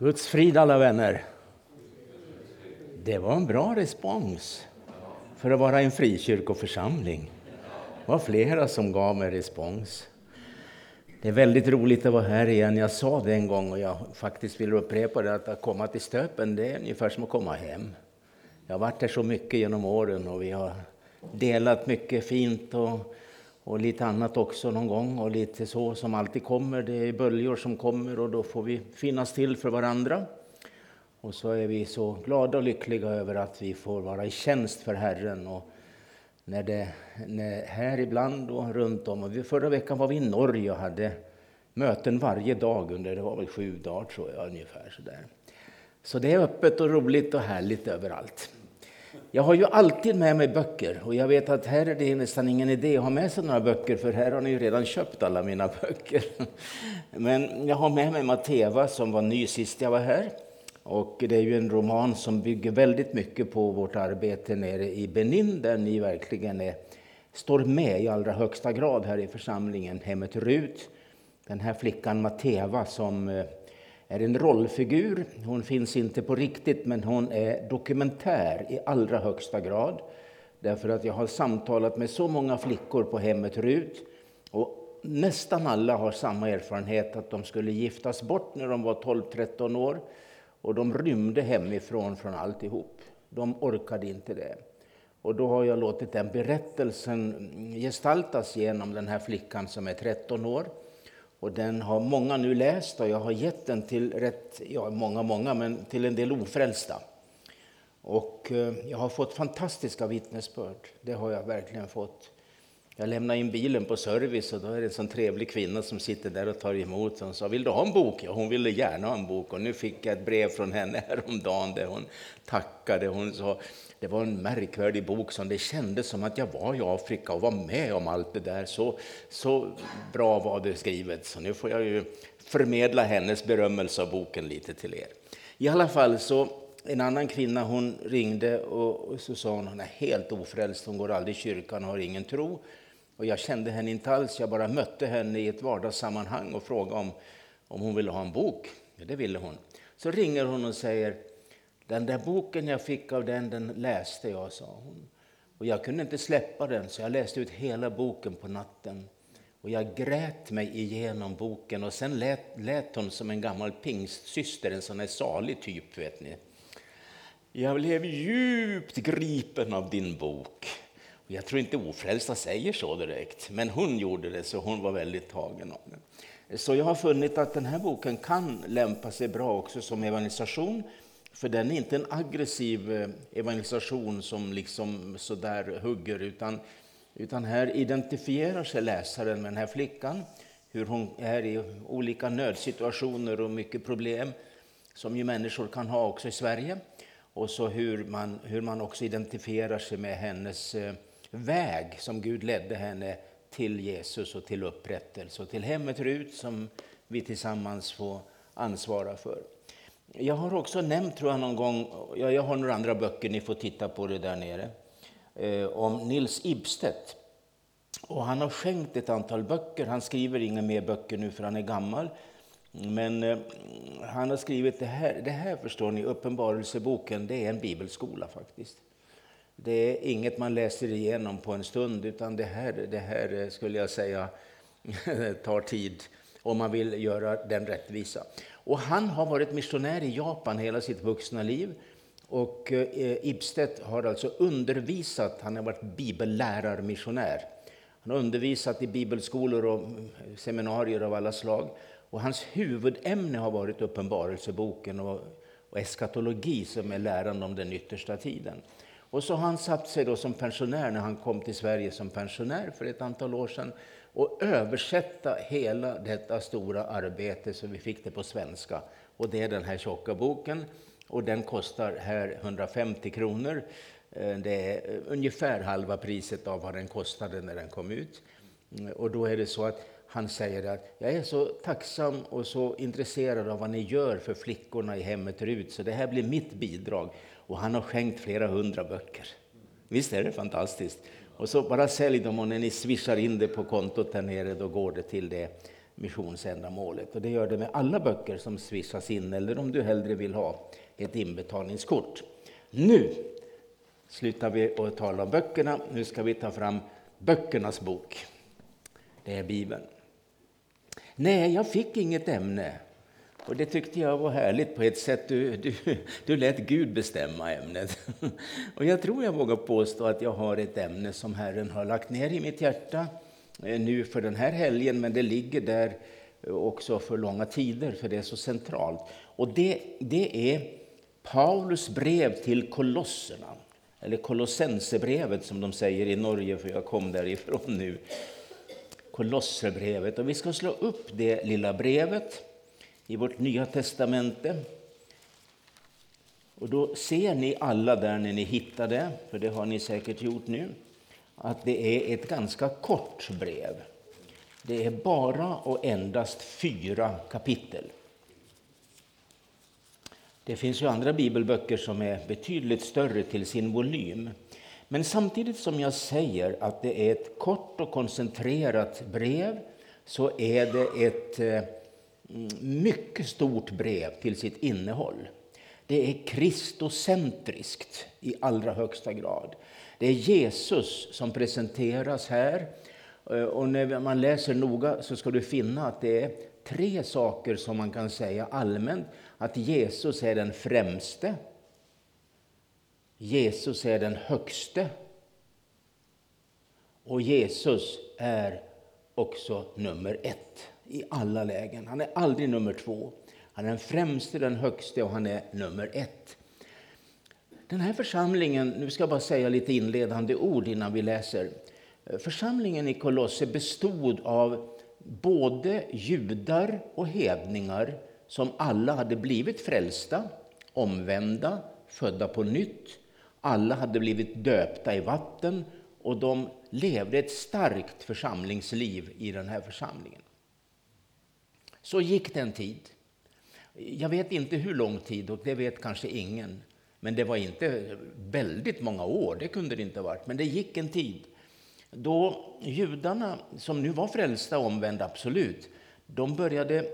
Guds frid alla vänner. Det var en bra respons för att vara en frikyrkoförsamling. Det var flera som gav mig respons. Det är väldigt roligt att vara här igen. Jag sa det en gång och jag faktiskt vill upprepa det att komma till Stöpen det är ungefär som att komma hem. Jag har varit här så mycket genom åren och vi har delat mycket fint och och lite annat också någon gång och lite så som alltid kommer. Det är böljor som kommer och då får vi finnas till för varandra. Och så är vi så glada och lyckliga över att vi får vara i tjänst för Herren. Och när det, när här ibland och runt om. Och förra veckan var vi i Norge och hade möten varje dag under det var väl sju dagar tror jag ungefär. Sådär. så det är öppet och roligt och härligt överallt. Jag har ju alltid med mig böcker och jag vet att här är det nästan ingen idé att ha med sig några böcker för här har ni ju redan köpt alla mina böcker. Men jag har med mig Matteva som var ny sist jag var här. Och det är ju en roman som bygger väldigt mycket på vårt arbete nere i Benin där ni verkligen är, står med i allra högsta grad här i församlingen. Hemmet Rut, den här flickan Matteva som eh, är en rollfigur. Hon finns inte på riktigt, men hon är dokumentär i allra högsta grad. Därför att jag har samtalat med så många flickor på hemmet Rut och nästan alla har samma erfarenhet att de skulle giftas bort när de var 12-13 år och de rymde hemifrån från alltihop. De orkade inte det. Och då har jag låtit den berättelsen gestaltas genom den här flickan som är 13 år och den har många nu läst och jag har gett den till rätt, ja många, många, men till en del ofrälsta. Och eh, jag har fått fantastiska vittnesbörd. Det har jag verkligen fått. Jag lämnar in bilen på service och då är det en sån trevlig kvinna som sitter där och tar emot. Hon sa, vill du ha en bok? Ja, hon ville gärna ha en bok. Och nu fick jag ett brev från henne häromdagen där hon tackade. Hon sa, det var en märkvärdig bok som det kändes som att jag var i Afrika och var med om allt det där. Så, så bra var det skrivet. Så nu får jag ju förmedla hennes berömmelse av boken lite till er. I alla fall så en annan kvinna hon ringde och så sa hon hon är helt ofrälst, hon går aldrig i kyrkan och har ingen tro. Och jag kände henne inte alls, jag bara mötte henne i ett vardagssammanhang och frågade om, om hon ville ha en bok. Ja, det ville hon. Så ringer hon och säger, den där boken jag fick av den, den läste jag, sa hon. Och jag kunde inte släppa den, så jag läste ut hela boken på natten. Och jag grät mig igenom boken och sen lät, lät hon som en gammal pingstsyster, en sån här salig typ, vet ni. Jag blev djupt gripen av din bok. Jag tror inte ofrälsta säger så direkt, men hon gjorde det, så hon var väldigt tagen av det. Så jag har funnit att den här boken kan lämpa sig bra också som evangelisation, för den är inte en aggressiv eh, evangelisation som liksom sådär hugger, utan, utan här identifierar sig läsaren med den här flickan, hur hon är i olika nödsituationer och mycket problem som ju människor kan ha också i Sverige. Och så hur man, hur man också identifierar sig med hennes eh, väg som Gud ledde henne till Jesus och till upprättelse och till hemmet Rut som vi tillsammans får ansvara för. Jag har också nämnt, tror jag, någon gång, jag har några andra böcker, ni får titta på det där nere, eh, om Nils Ibstedt. Och han har skänkt ett antal böcker. Han skriver inga mer böcker nu för han är gammal. Men eh, han har skrivit det här, det här förstår ni, Uppenbarelseboken, det är en bibelskola faktiskt. Det är inget man läser igenom på en stund, utan det här, det här eh, skulle jag säga tar tid om man vill göra den rättvisa. Och han har varit missionär i Japan hela sitt vuxna liv. Och eh, eh, Ibstedt har alltså undervisat, han har varit bibellärarmissionär. Han har undervisat i bibelskolor och mm, seminarier av alla slag. Och hans huvudämne har varit Uppenbarelseboken och, och eskatologi som är läran om den yttersta tiden. Och så har han satt sig då som pensionär när han kom till Sverige som pensionär för ett antal år sedan och översätta hela detta stora arbete så vi fick det på svenska. Och det är den här tjocka boken och den kostar här 150 kronor. Eh, det är eh, ungefär halva priset av vad den kostade när den kom ut. Mm, och då är det så att han säger att jag är så tacksam och så intresserad av vad ni gör för flickorna i hemmet Rut, så det här blir mitt bidrag. Och han har skänkt flera hundra böcker. Visst är det fantastiskt? Och så bara sälj dem och när ni swishar in det på kontot där nere, då går det till det. missionsändamålet. Och det gör det med alla böcker som swishas in eller om du hellre vill ha ett inbetalningskort. Nu slutar vi att tala om böckerna. Nu ska vi ta fram böckernas bok. Det är Bibeln. Nej, jag fick inget ämne. Och det tyckte jag var härligt på ett sätt. Du, du, du lät Gud bestämma ämnet. Och jag tror jag vågar påstå att jag har ett ämne som Herren har lagt ner i mitt hjärta eh, nu för den här helgen, men det ligger där eh, också för långa tider, för det är så centralt. Och det, det är Paulus brev till kolosserna, eller kolossensebrevet som de säger i Norge, för jag kom därifrån nu. Kolosserbrevet. Och vi ska slå upp det lilla brevet i vårt Nya testamente. Och då ser ni alla där när ni hittar det, för det har ni säkert gjort nu, att det är ett ganska kort brev. Det är bara och endast fyra kapitel. Det finns ju andra bibelböcker som är betydligt större till sin volym. Men samtidigt som jag säger att det är ett kort och koncentrerat brev så är det ett eh, Mm, mycket stort brev till sitt innehåll. Det är kristocentriskt i allra högsta grad. Det är Jesus som presenteras här. Eh, och när man läser noga så ska du finna att det är tre saker som man kan säga allmänt. Att Jesus är den främste. Jesus är den högste. Och Jesus är också nummer ett i alla lägen. Han är aldrig nummer två. Han är den främste, den högste och han är nummer ett. Den här församlingen, nu ska jag bara säga lite inledande ord innan vi läser. Församlingen i Kolosse bestod av både judar och hedningar som alla hade blivit frälsta, omvända, födda på nytt. Alla hade blivit döpta i vatten och de levde ett starkt församlingsliv i den här församlingen. Så gick det en tid. Jag vet inte hur lång tid, och det vet kanske ingen. Men det var inte väldigt många år, det kunde det inte ha varit. Men det gick en tid då judarna, som nu var frälsta och omvända, absolut, de började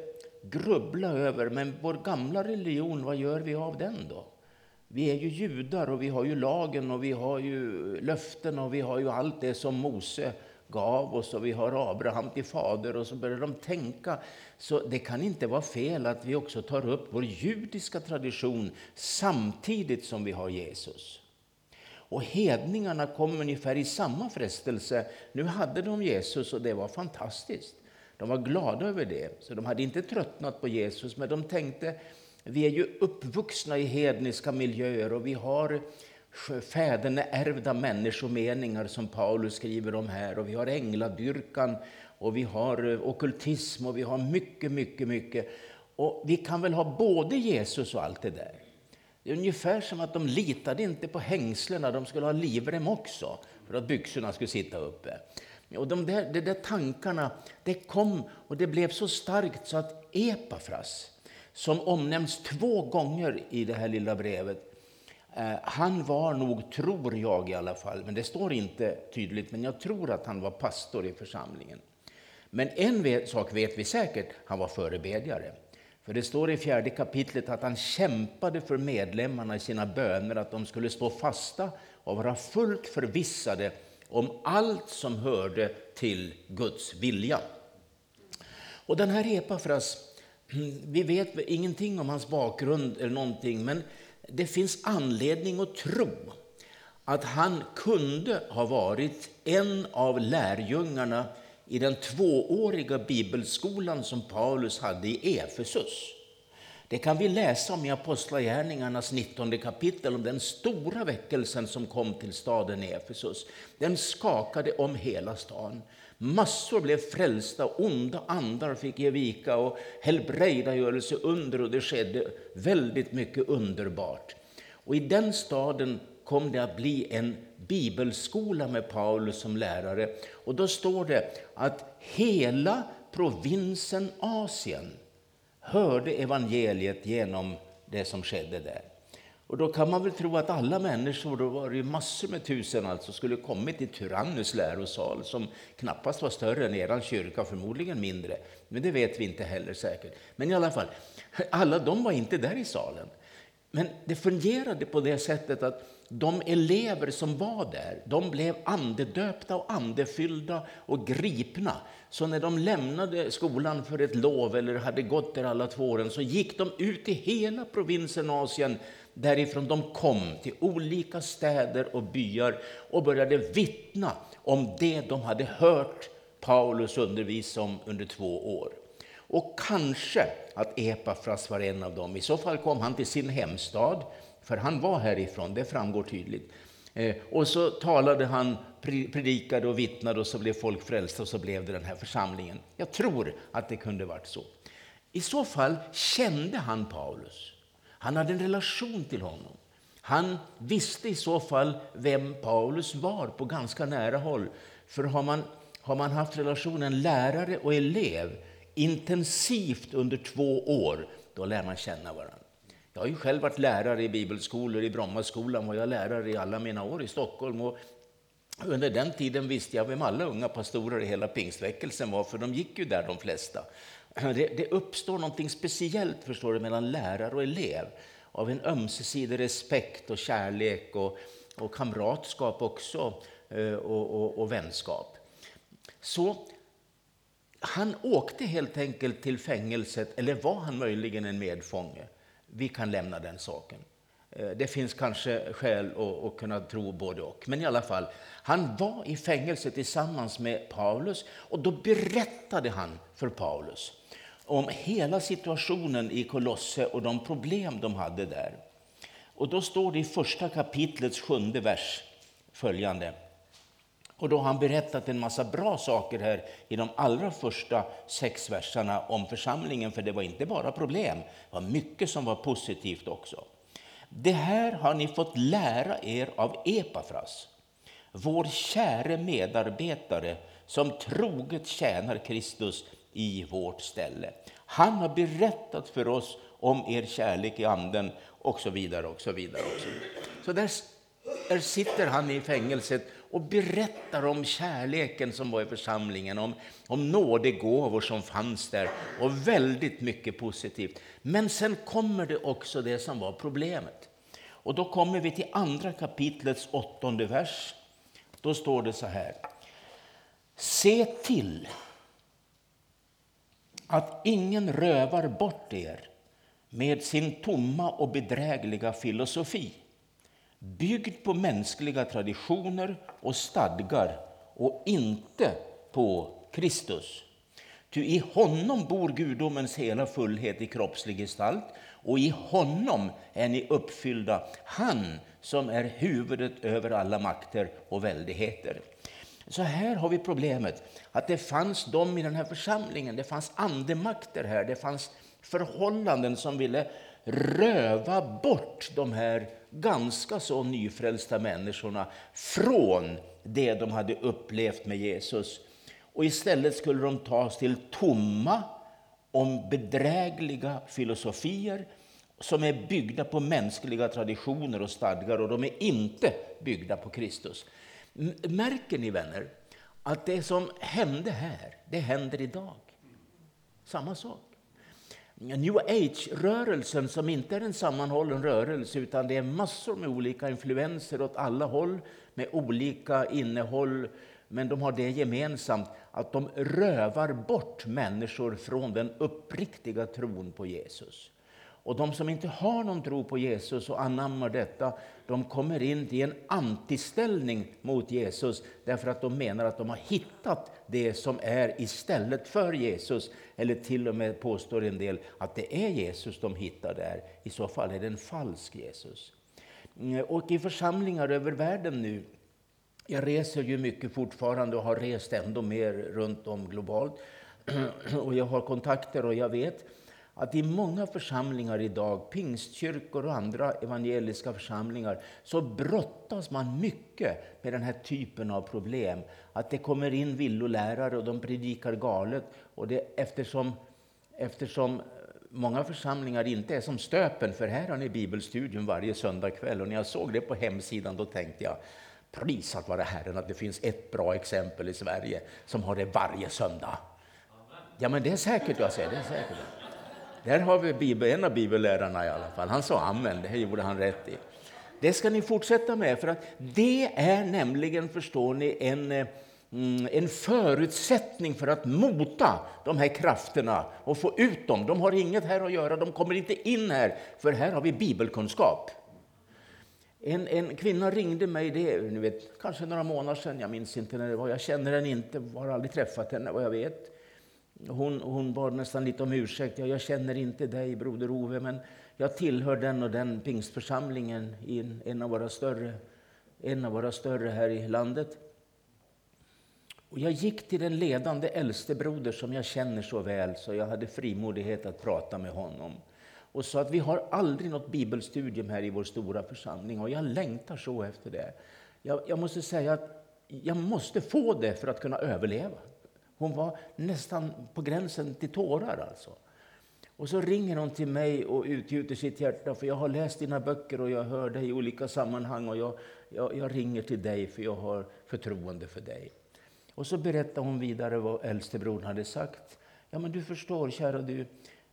grubbla över, men vår gamla religion, vad gör vi av den då? Vi är ju judar och vi har ju lagen och vi har ju löften och vi har ju allt det som Mose gav oss och vi har Abraham till fader och så börjar de tänka. Så det kan inte vara fel att vi också tar upp vår judiska tradition samtidigt som vi har Jesus. Och hedningarna kom ungefär i samma frestelse. Nu hade de Jesus och det var fantastiskt. De var glada över det, så de hade inte tröttnat på Jesus, men de tänkte vi är ju uppvuxna i hedniska miljöer och vi har fäderneärvda människomeningar som Paulus skriver om här. Och vi har ängladyrkan och vi har eh, okultism och vi har mycket, mycket, mycket. Och vi kan väl ha både Jesus och allt det där. Det är ungefär som att de litade inte på hängslena, de skulle ha livrem också för att byxorna skulle sitta uppe. Och de där, de där tankarna det kom och det blev så starkt så att Epafras, som omnämns två gånger i det här lilla brevet, Eh, han var nog, tror jag i alla fall, men det står inte tydligt, men jag tror att han var pastor i församlingen. Men en sak vet vi säkert, han var förebedjare. För det står i fjärde kapitlet att han kämpade för medlemmarna i sina böner att de skulle stå fasta och vara fullt förvissade om allt som hörde till Guds vilja. Och den här Epafras, vi vet ingenting om hans bakgrund eller någonting, men det finns anledning att tro att han kunde ha varit en av lärjungarna i den tvååriga bibelskolan som Paulus hade i Efesus. Det kan vi läsa om i Apostlagärningarnas 19 kapitel, om den stora väckelsen som kom till staden Efesus. Den skakade om hela staden. Massor blev frälsta, onda andar fick ge vika och helbrägdagörelse under och det skedde väldigt mycket underbart. Och i den staden kom det att bli en bibelskola med Paulus som lärare. Och då står det att hela provinsen Asien hörde evangeliet genom det som skedde där. Och då kan man väl tro att alla människor, då var det massor med tusen alltså, skulle kommit till Tyrannus lärosal som knappast var större än er kyrka, förmodligen mindre. Men det vet vi inte heller säkert. Men i alla fall, alla de var inte där i salen. Men det fungerade på det sättet att de elever som var där, de blev andedöpta och andefyllda och gripna. Så när de lämnade skolan för ett lov eller hade gått där alla två åren så gick de ut i hela provinsen Asien därifrån de kom till olika städer och byar och började vittna om det de hade hört Paulus undervisa om under två år. Och kanske att Epafras var en av dem. I så fall kom han till sin hemstad, för han var härifrån, det framgår tydligt. Eh, och så talade han, predikade och vittnade och så blev folk frälsta och så blev det den här församlingen. Jag tror att det kunde varit så. I så fall kände han Paulus. Han hade en relation till honom. Han visste i så fall vem Paulus var på ganska nära håll. För har man, har man haft relationen lärare och elev intensivt under två år, då lär man känna varandra. Jag har ju själv varit lärare i bibelskolor, i Brommaskolan var jag lärare i alla mina år i Stockholm. Och under den tiden visste jag vem alla unga pastorer i hela pingstväckelsen var, för de gick ju där de flesta. Det, det uppstår något speciellt förstår du, mellan lärare och elev av en ömsesidig respekt och kärlek och, och kamratskap också eh, och, och, och vänskap. Så han åkte helt enkelt till fängelset, eller var han möjligen en medfånge? Vi kan lämna den saken. Eh, det finns kanske skäl att, kunna tro både och. Men i alla fall, han var i fängelse tillsammans med Paulus och då berättade han för Paulus om hela situationen i Kolosse och de problem de hade där. Och då står det i första kapitlets sjunde vers följande. Och då har han berättat en massa bra saker här i de allra första sex verserna om församlingen, för det var inte bara problem, det var mycket som var positivt också. Det här har ni fått lära er av Epafras, vår käre medarbetare som troget tjänar Kristus i vårt ställe. Han har berättat för oss om er kärlek i anden och så vidare. och Så vidare. Och så vidare. Så där, där sitter han i fängelset och berättar om kärleken som var i församlingen, om, om nådegåvor som fanns där och väldigt mycket positivt. Men sen kommer det också det som var problemet. Och då kommer vi till andra kapitlets åttonde vers. Då står det så här. Se till att ingen rövar bort er med sin tomma och bedrägliga filosofi byggd på mänskliga traditioner och stadgar och inte på Kristus. Ty i honom bor gudomens hela fullhet i kroppslig gestalt och i honom är ni uppfyllda, han som är huvudet över alla makter och väldigheter. Så här har vi problemet att det fanns de i den här församlingen, det fanns andemakter här, det fanns förhållanden som ville röva bort de här ganska så nyfrälsta människorna från det de hade upplevt med Jesus. Och istället skulle de tas till tomma, om bedrägliga filosofier som är byggda på mänskliga traditioner och stadgar och de är inte byggda på Kristus. Märker ni vänner att det som hände här, det händer idag? Samma sak. New Age-rörelsen som inte är en sammanhållen rörelse utan det är massor med olika influenser åt alla håll med olika innehåll. Men de har det gemensamt att de rövar bort människor från den uppriktiga tron på Jesus. Och de som inte har någon tro på Jesus och anammar detta, de kommer in i en antiställning mot Jesus därför att de menar att de har hittat det som är istället för Jesus. Eller till och med påstår en del att det är Jesus de hittar där. I så fall är det en falsk Jesus. Och i församlingar över världen nu, jag reser ju mycket fortfarande och har rest ändå mer runt om globalt. Och jag har kontakter och jag vet att i många församlingar idag, pingstkyrkor och andra evangeliska församlingar, så brottas man mycket med den här typen av problem. Att det kommer in villolärare och de predikar galet. Och det, eftersom, eftersom många församlingar inte är som Stöpen, för här har ni bibelstudium varje söndagkväll. Och när jag såg det på hemsidan då tänkte jag, prisat vare Herren att det finns ett bra exempel i Sverige som har det varje söndag. Ja, men det är säkert, jag säger, det är säkert. Där har vi bibel, en av bibellärarna i alla fall. Han sa amen, det gjorde han rätt i. Det ska ni fortsätta med, för att det är nämligen, förstår ni, en, mm, en förutsättning för att mota de här krafterna och få ut dem. De har inget här att göra, de kommer inte in här, för här har vi bibelkunskap. En, en kvinna ringde mig, det ni vet, kanske några månader sedan, jag minns inte när det var, jag känner henne inte, har aldrig träffat henne vad jag vet. Hon, hon bad nästan lite om ursäkt. Ja, jag känner inte dig, broder Ove, men jag tillhör den och den pingstförsamlingen i en, en, av våra större, en av våra större här i landet. Och jag gick till den ledande äldste broder som jag känner så väl, så jag hade frimodighet att prata med honom. Och sa att vi har aldrig något bibelstudium här i vår stora församling och jag längtar så efter det. Jag, jag måste säga att jag måste få det för att kunna överleva. Hon var nästan på gränsen till tårar. Alltså. Och så ringer hon till mig och utgjuter sitt hjärta, för jag har läst dina böcker och jag hör dig i olika sammanhang och jag, jag, jag ringer till dig för jag har förtroende för dig. Och så berättar hon vidare vad äldstebrodern hade sagt. Ja, men du förstår, kära du,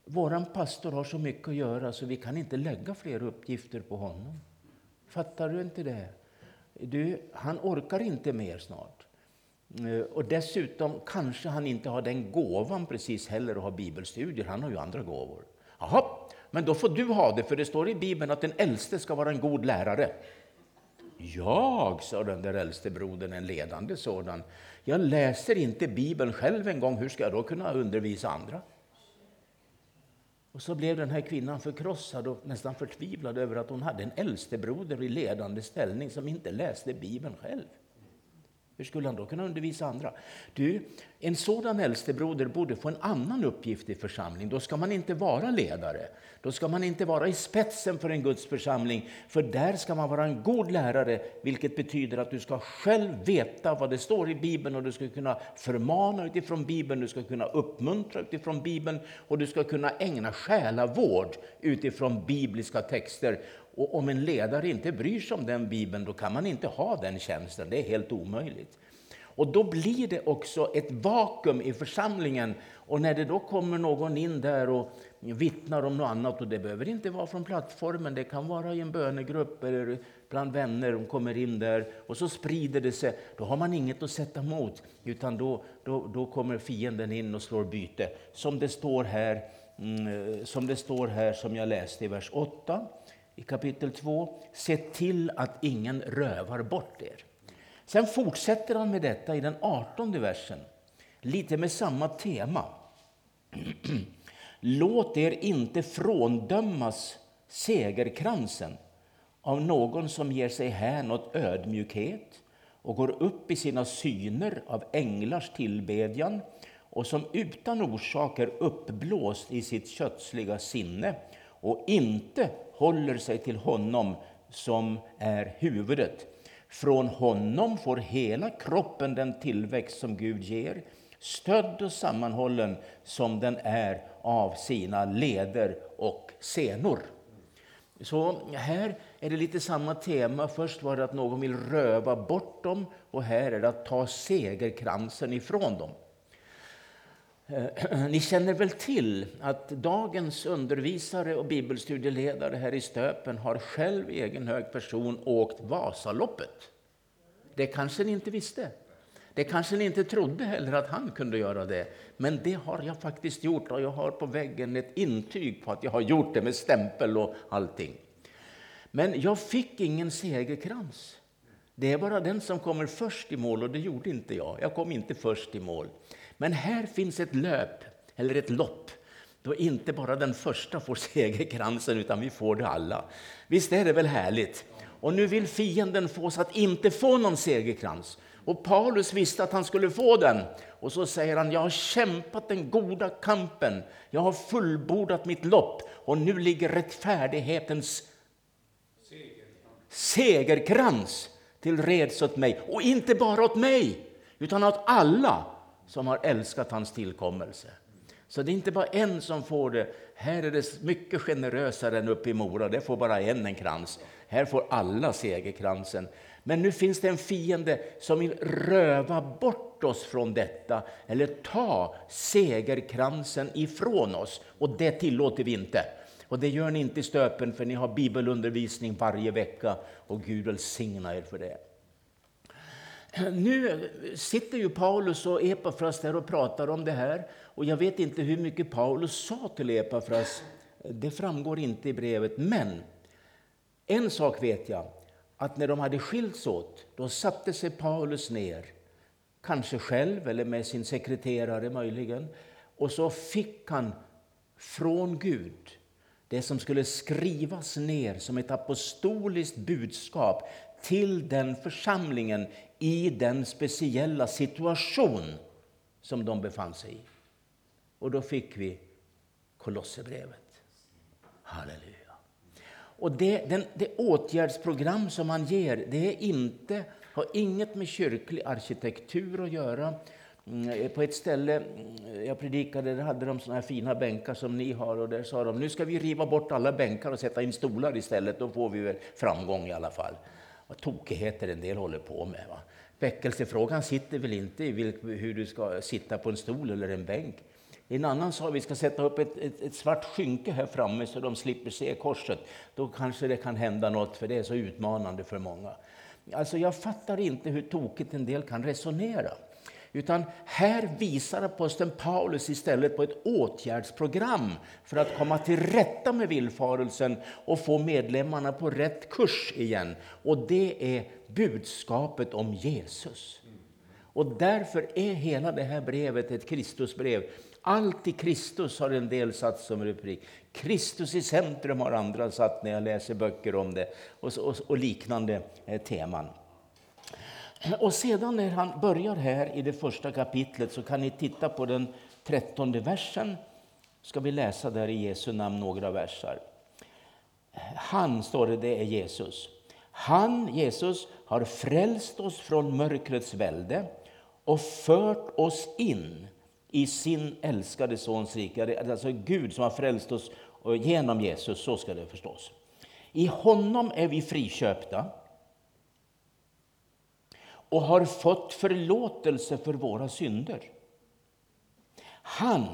våran pastor har så mycket att göra så vi kan inte lägga fler uppgifter på honom. Fattar du inte det? Du, han orkar inte mer snart. Eh, och dessutom kanske han inte har den gåvan precis heller att ha bibelstudier. Han har ju andra gåvor. Jaha, men då får du ha det, för det står i Bibeln att den äldste ska vara en god lärare. Jag, sa den där äldste brodern, en ledande sådan. Jag läser inte Bibeln själv en gång, hur ska jag då kunna undervisa andra? Och så blev den här kvinnan förkrossad och nästan förtvivlad över att hon hade en äldstebroder i ledande ställning som inte läste Bibeln själv. Hur skulle han då kunna undervisa andra? Du, en sådan äldstebroder borde få en annan uppgift i församlingen. Då ska man inte vara ledare. Då ska man inte vara i spetsen för en Guds församling. För där ska man vara en god lärare, vilket betyder att du ska själv veta vad det står i Bibeln och du ska kunna förmana utifrån Bibeln, du ska kunna uppmuntra utifrån Bibeln och du ska kunna ägna själavård utifrån bibliska texter. Och om en ledare inte bryr sig om den bibeln, då kan man inte ha den tjänsten. Det är helt omöjligt. Och då blir det också ett vakuum i församlingen. Och när det då kommer någon in där och vittnar om något annat, och det behöver inte vara från plattformen, det kan vara i en bönegrupp eller bland vänner, de kommer in där och så sprider det sig. Då har man inget att sätta emot, utan då, då, då kommer fienden in och slår byte. Som det står här, mm, eh, som det står här som jag läste i vers 8 i kapitel 2. Se till att ingen rövar bort er. Sen fortsätter han med detta i den artonde versen, lite med samma tema. Låt er inte fråndömas segerkransen av någon som ger sig hän åt ödmjukhet och går upp i sina syner av änglars tillbedjan och som utan orsak är uppblåst i sitt kötsliga sinne och inte håller sig till honom som är huvudet. Från honom får hela kroppen den tillväxt som Gud ger, stödd och sammanhållen som den är av sina leder och senor. Så här är det lite samma tema. Först var det att någon vill röva bort dem och här är det att ta segerkransen ifrån dem. Eh, ni känner väl till att dagens undervisare och bibelstudieledare här i Stöpen har själv i egen hög person åkt Vasaloppet. Det kanske ni inte visste. Det kanske ni inte trodde heller att han kunde göra det. Men det har jag faktiskt gjort och jag har på väggen ett intyg på att jag har gjort det med stämpel och allting. Men jag fick ingen segerkrans. Det är bara den som kommer först i mål och det gjorde inte jag. Jag kom inte först i mål. Men här finns ett löp, eller ett lopp, då inte bara den första får segerkransen, utan vi får det alla. Visst är det väl härligt? Och nu vill fienden få oss att inte få någon segerkrans. Och Paulus visste att han skulle få den. Och så säger han, jag har kämpat den goda kampen, jag har fullbordat mitt lopp och nu ligger rättfärdighetens segerkrans till reds åt mig. Och inte bara åt mig, utan åt alla som har älskat hans tillkommelse. Så det är inte bara en som får det Här är det mycket generösare än uppe i Mora. Det får bara en en krans. Här får alla segerkransen. Men nu finns det en fiende som vill röva bort oss från detta eller ta segerkransen ifrån oss. Och det tillåter vi inte. Och det gör ni inte i stöpen för ni har bibelundervisning varje vecka och Gud välsigna er för det. Nu sitter ju Paulus och Epafras där och pratar om det här. Och jag vet inte hur mycket Paulus sa till Epafras. Det framgår inte i brevet. Men en sak vet jag. Att när de hade skilts åt, då satte sig Paulus ner. Kanske själv eller med sin sekreterare möjligen. Och så fick han från Gud det som skulle skrivas ner som ett apostoliskt budskap till den församlingen i den speciella situation som de befann sig i. Och då fick vi Kolosserbrevet. Halleluja. Och det, den, det åtgärdsprogram som man ger det är inte, har inget med kyrklig arkitektur att göra. Mm, eh, på ett ställe mm, jag predikade där hade de såna här fina bänkar som ni har och där sa de nu ska vi riva bort alla bänkar och sätta in stolar istället. Då får vi väl framgång i alla fall. Vad tokigheter en del håller på med. Va? Väckelsefrågan sitter väl inte i hur du ska sitta på en stol eller en bänk. En annan sa att vi ska sätta upp ett, ett, ett, svart skynke här framme så de slipper se korset. Då kanske det kan hända något, för det är så utmanande för många. Alltså jag fattar inte hur tokigt en del kan resonera. Utan här visar aposteln Paulus istället på ett åtgärdsprogram för att komma till rätta med villfarelsen och få medlemmarna på rätt kurs igen. Och det är budskapet om Jesus. Och därför är hela det här brevet ett Kristusbrev. Allt i Kristus har en del satt som rubrik. Kristus i centrum har andra satt när jag läser böcker om det och, och, och liknande eh, teman. Och sedan när han börjar här i det första kapitlet så kan ni titta på den trettonde versen. Ska vi läsa där i Jesu namn några versar. Han, står det, det är Jesus. Han, Jesus, har frälst oss från mörkrets välde och fört oss in i sin älskade Sons rike. Alltså Gud som har frälst oss genom Jesus, så ska det förstås. I honom är vi friköpta och har fått förlåtelse för våra synder. Han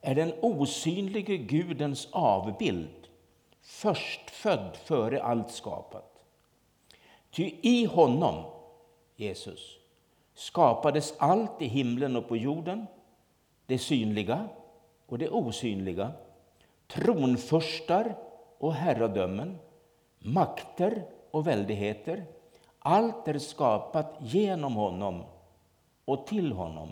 är den osynlige Gudens avbild, förstfödd före allt skapat. Ty i honom, Jesus, skapades allt i himlen och på jorden, det synliga och det osynliga, tronförstar och herradömen, makter och väldigheter, allt är skapat genom honom och till honom.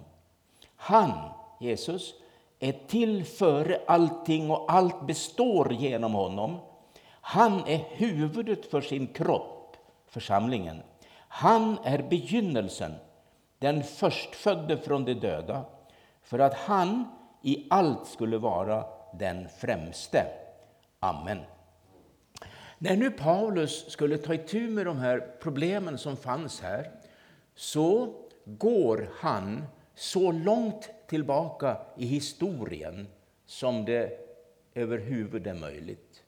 Han, Jesus, är till före allting och allt består genom honom. Han är huvudet för sin kropp, församlingen. Han är begynnelsen, den förstfödde från de döda, för att han i allt skulle vara den främste. Amen. När nu Paulus skulle ta itu med de här problemen som fanns här så går han så långt tillbaka i historien som det överhuvud är möjligt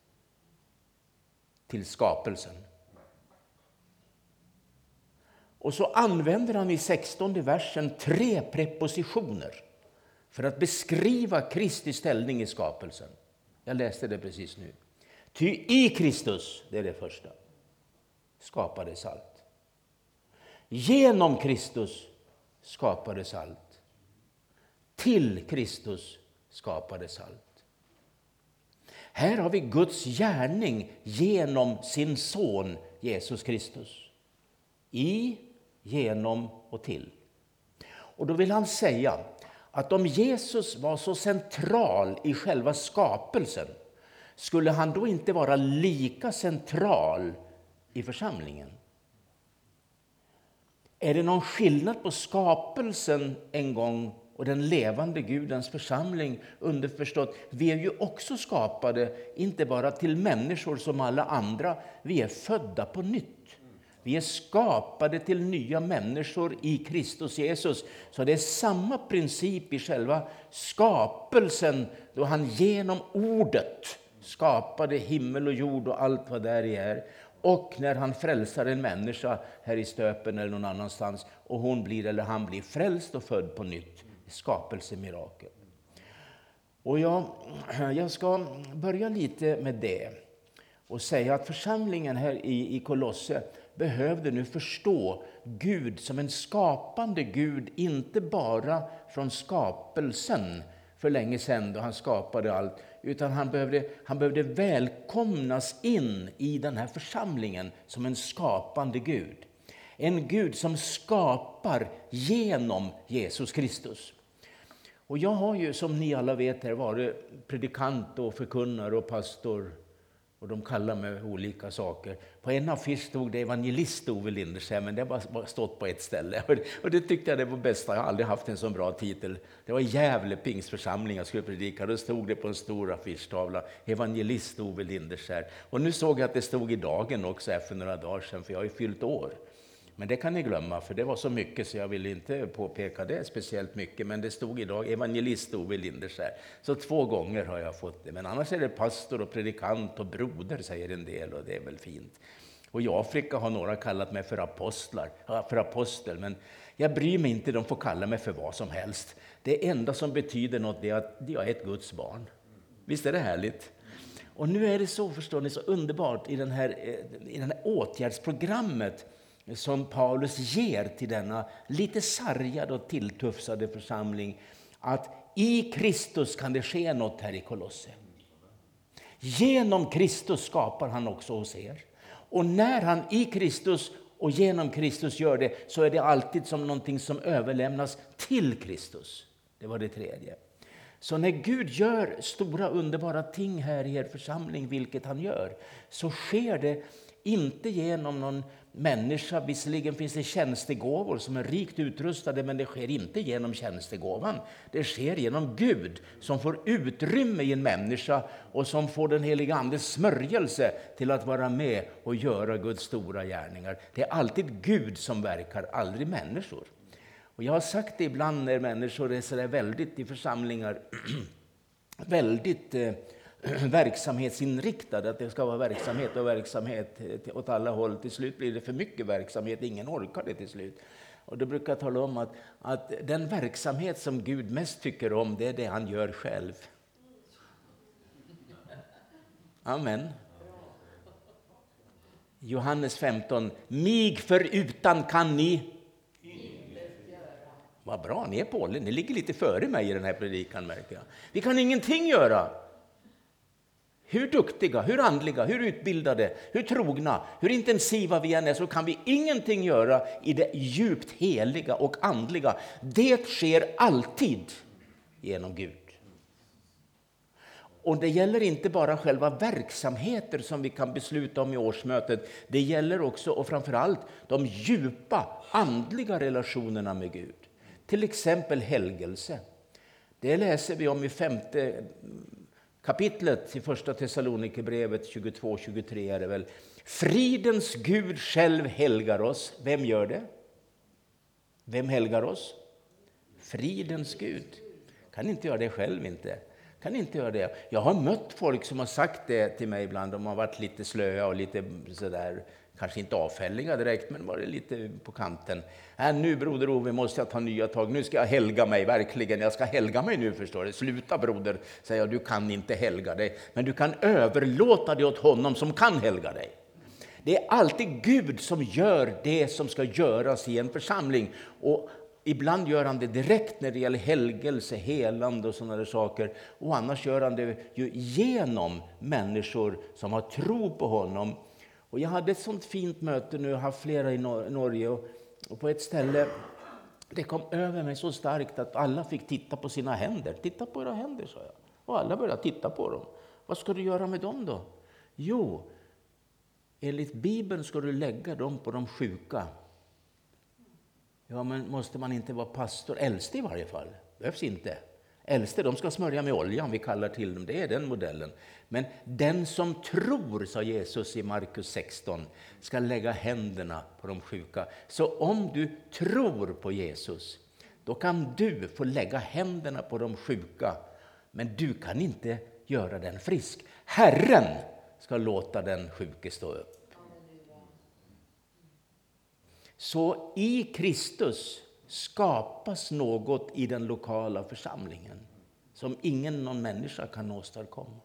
till skapelsen. Och så använder han i 16 versen tre prepositioner för att beskriva Kristi ställning i skapelsen. Jag läste det precis nu. Ty i Kristus, det är det första, skapades allt. Genom Kristus skapades allt. Till Kristus skapades allt. Här har vi Guds gärning genom sin son Jesus Kristus. I, genom och till. Och då vill han säga att om Jesus var så central i själva skapelsen skulle han då inte vara lika central i församlingen? Är det någon skillnad på skapelsen en gång och den levande Gudens församling? Underförstått, vi är ju också skapade, inte bara till människor som alla andra. Vi är födda på nytt. Vi är skapade till nya människor i Kristus Jesus. Så det är samma princip i själva skapelsen då han genom ordet skapade himmel och jord och allt vad där är. Och när han frälsar en människa här i stöpen eller någon annanstans och hon blir eller han blir frälst och född på nytt. Skapelsemirakel. Och jag, jag ska börja lite med det och säga att församlingen här i, i Kolosse behövde nu förstå Gud som en skapande Gud, inte bara från skapelsen för länge sedan då han skapade allt, utan han behövde, han behövde välkomnas in i den här församlingen som en skapande Gud. En Gud som skapar genom Jesus Kristus. Och jag har ju, som ni alla vet, här, varit predikant och förkunnare och pastor och de kallar mig olika saker. På en affisch stod det evangelist Ove Lindersen, men det har bara stått på ett ställe. Och det tyckte jag det var bästa. Jag har aldrig haft en så bra titel. Det var Gävle pingstförsamling jag skulle predika. Då stod det på en stor affischtavla, evangelist Ove Lindersen. Och nu såg jag att det stod i dagen också för några dagar sedan, för jag har ju fyllt år. Men det kan ni glömma, för det var så mycket så jag vill inte påpeka det speciellt mycket. Men det stod idag evangelist Ove Linderskär. Så två gånger har jag fått det. Men annars är det pastor och predikant och broder, säger en del, och det är väl fint. Och i Afrika har några kallat mig för, apostlar, för apostel, men jag bryr mig inte, de får kalla mig för vad som helst. Det enda som betyder något är att jag är ett Guds barn. Visst är det härligt? Och nu är det så, förstår ni, så underbart i, den här, eh, i det här åtgärdsprogrammet som Paulus ger till denna lite sargade och tilltufsade församling att i Kristus kan det ske något här i Kolosse. Genom Kristus skapar han också hos er. Och när han i Kristus och genom Kristus gör det så är det alltid som någonting som överlämnas till Kristus. Det var det tredje. Så när Gud gör stora underbara ting här i er församling, vilket han gör, så sker det inte genom någon människa. Visserligen finns det tjänstegåvor som är rikt utrustade, men det sker inte genom tjänstegåvan. Det sker genom Gud som får utrymme i en människa och som får den heliga Andes smörjelse till att vara med och göra Guds stora gärningar. Det är alltid Gud som verkar, aldrig människor. Och jag har sagt det ibland när människor är väldigt i församlingar, väldigt eh, verksamhetsinriktad, att det ska vara verksamhet och verksamhet åt alla håll. Till slut blir det för mycket verksamhet, ingen orkar det till slut. Och då brukar jag tala om att, att den verksamhet som Gud mest tycker om, det är det han gör själv. Amen. Johannes 15. Mig förutan kan ni vad bra, ni är på Ni ligger lite före mig i den här predikan märker jag. Vi kan ingenting göra hur duktiga, hur andliga, hur utbildade, hur trogna, hur intensiva vi än är så kan vi ingenting göra i det djupt heliga och andliga. Det sker alltid genom Gud. Och det gäller inte bara själva verksamheter som vi kan besluta om i årsmötet. Det gäller också och framför allt de djupa andliga relationerna med Gud. Till exempel helgelse. Det läser vi om i femte kapitlet i Första Thessalonikerbrevet 22-23 är det väl. Fridens Gud själv helgar oss. Vem gör det? Vem helgar oss? Fridens Gud. Kan inte göra det själv inte. Kan inte göra det. Jag har mött folk som har sagt det till mig ibland. De har varit lite slöa och lite sådär kanske inte avfälliga direkt, men var det lite på kanten. Äh, nu broder Ove måste jag ta nya tag, nu ska jag helga mig, verkligen. Jag ska helga mig nu, förstår du. Sluta broder, säger jag, du kan inte helga dig. Men du kan överlåta det åt honom som kan helga dig. Det är alltid Gud som gör det som ska göras i en församling. Och Ibland gör han det direkt när det gäller helgelse, helande och sådana saker. Och annars gör han det ju genom människor som har tro på honom och jag hade ett sånt fint möte nu, jag har haft flera i Norge. Och, och på ett ställe, det kom över mig så starkt att alla fick titta på sina händer. Titta på era händer, sa jag. Och alla började titta på dem. Vad ska du göra med dem då? Jo, enligt Bibeln ska du lägga dem på de sjuka. Ja, men måste man inte vara pastor? Äldste i varje fall. Behövs inte. Äldste de ska smörja med olja om vi kallar till dem. Det är den modellen. Men den som tror, sa Jesus i Markus 16, ska lägga händerna på de sjuka. Så om du tror på Jesus, då kan du få lägga händerna på de sjuka. Men du kan inte göra den frisk. Herren ska låta den sjuke stå upp. Så i Kristus skapas något i den lokala församlingen som ingen någon människa kan åstadkomma.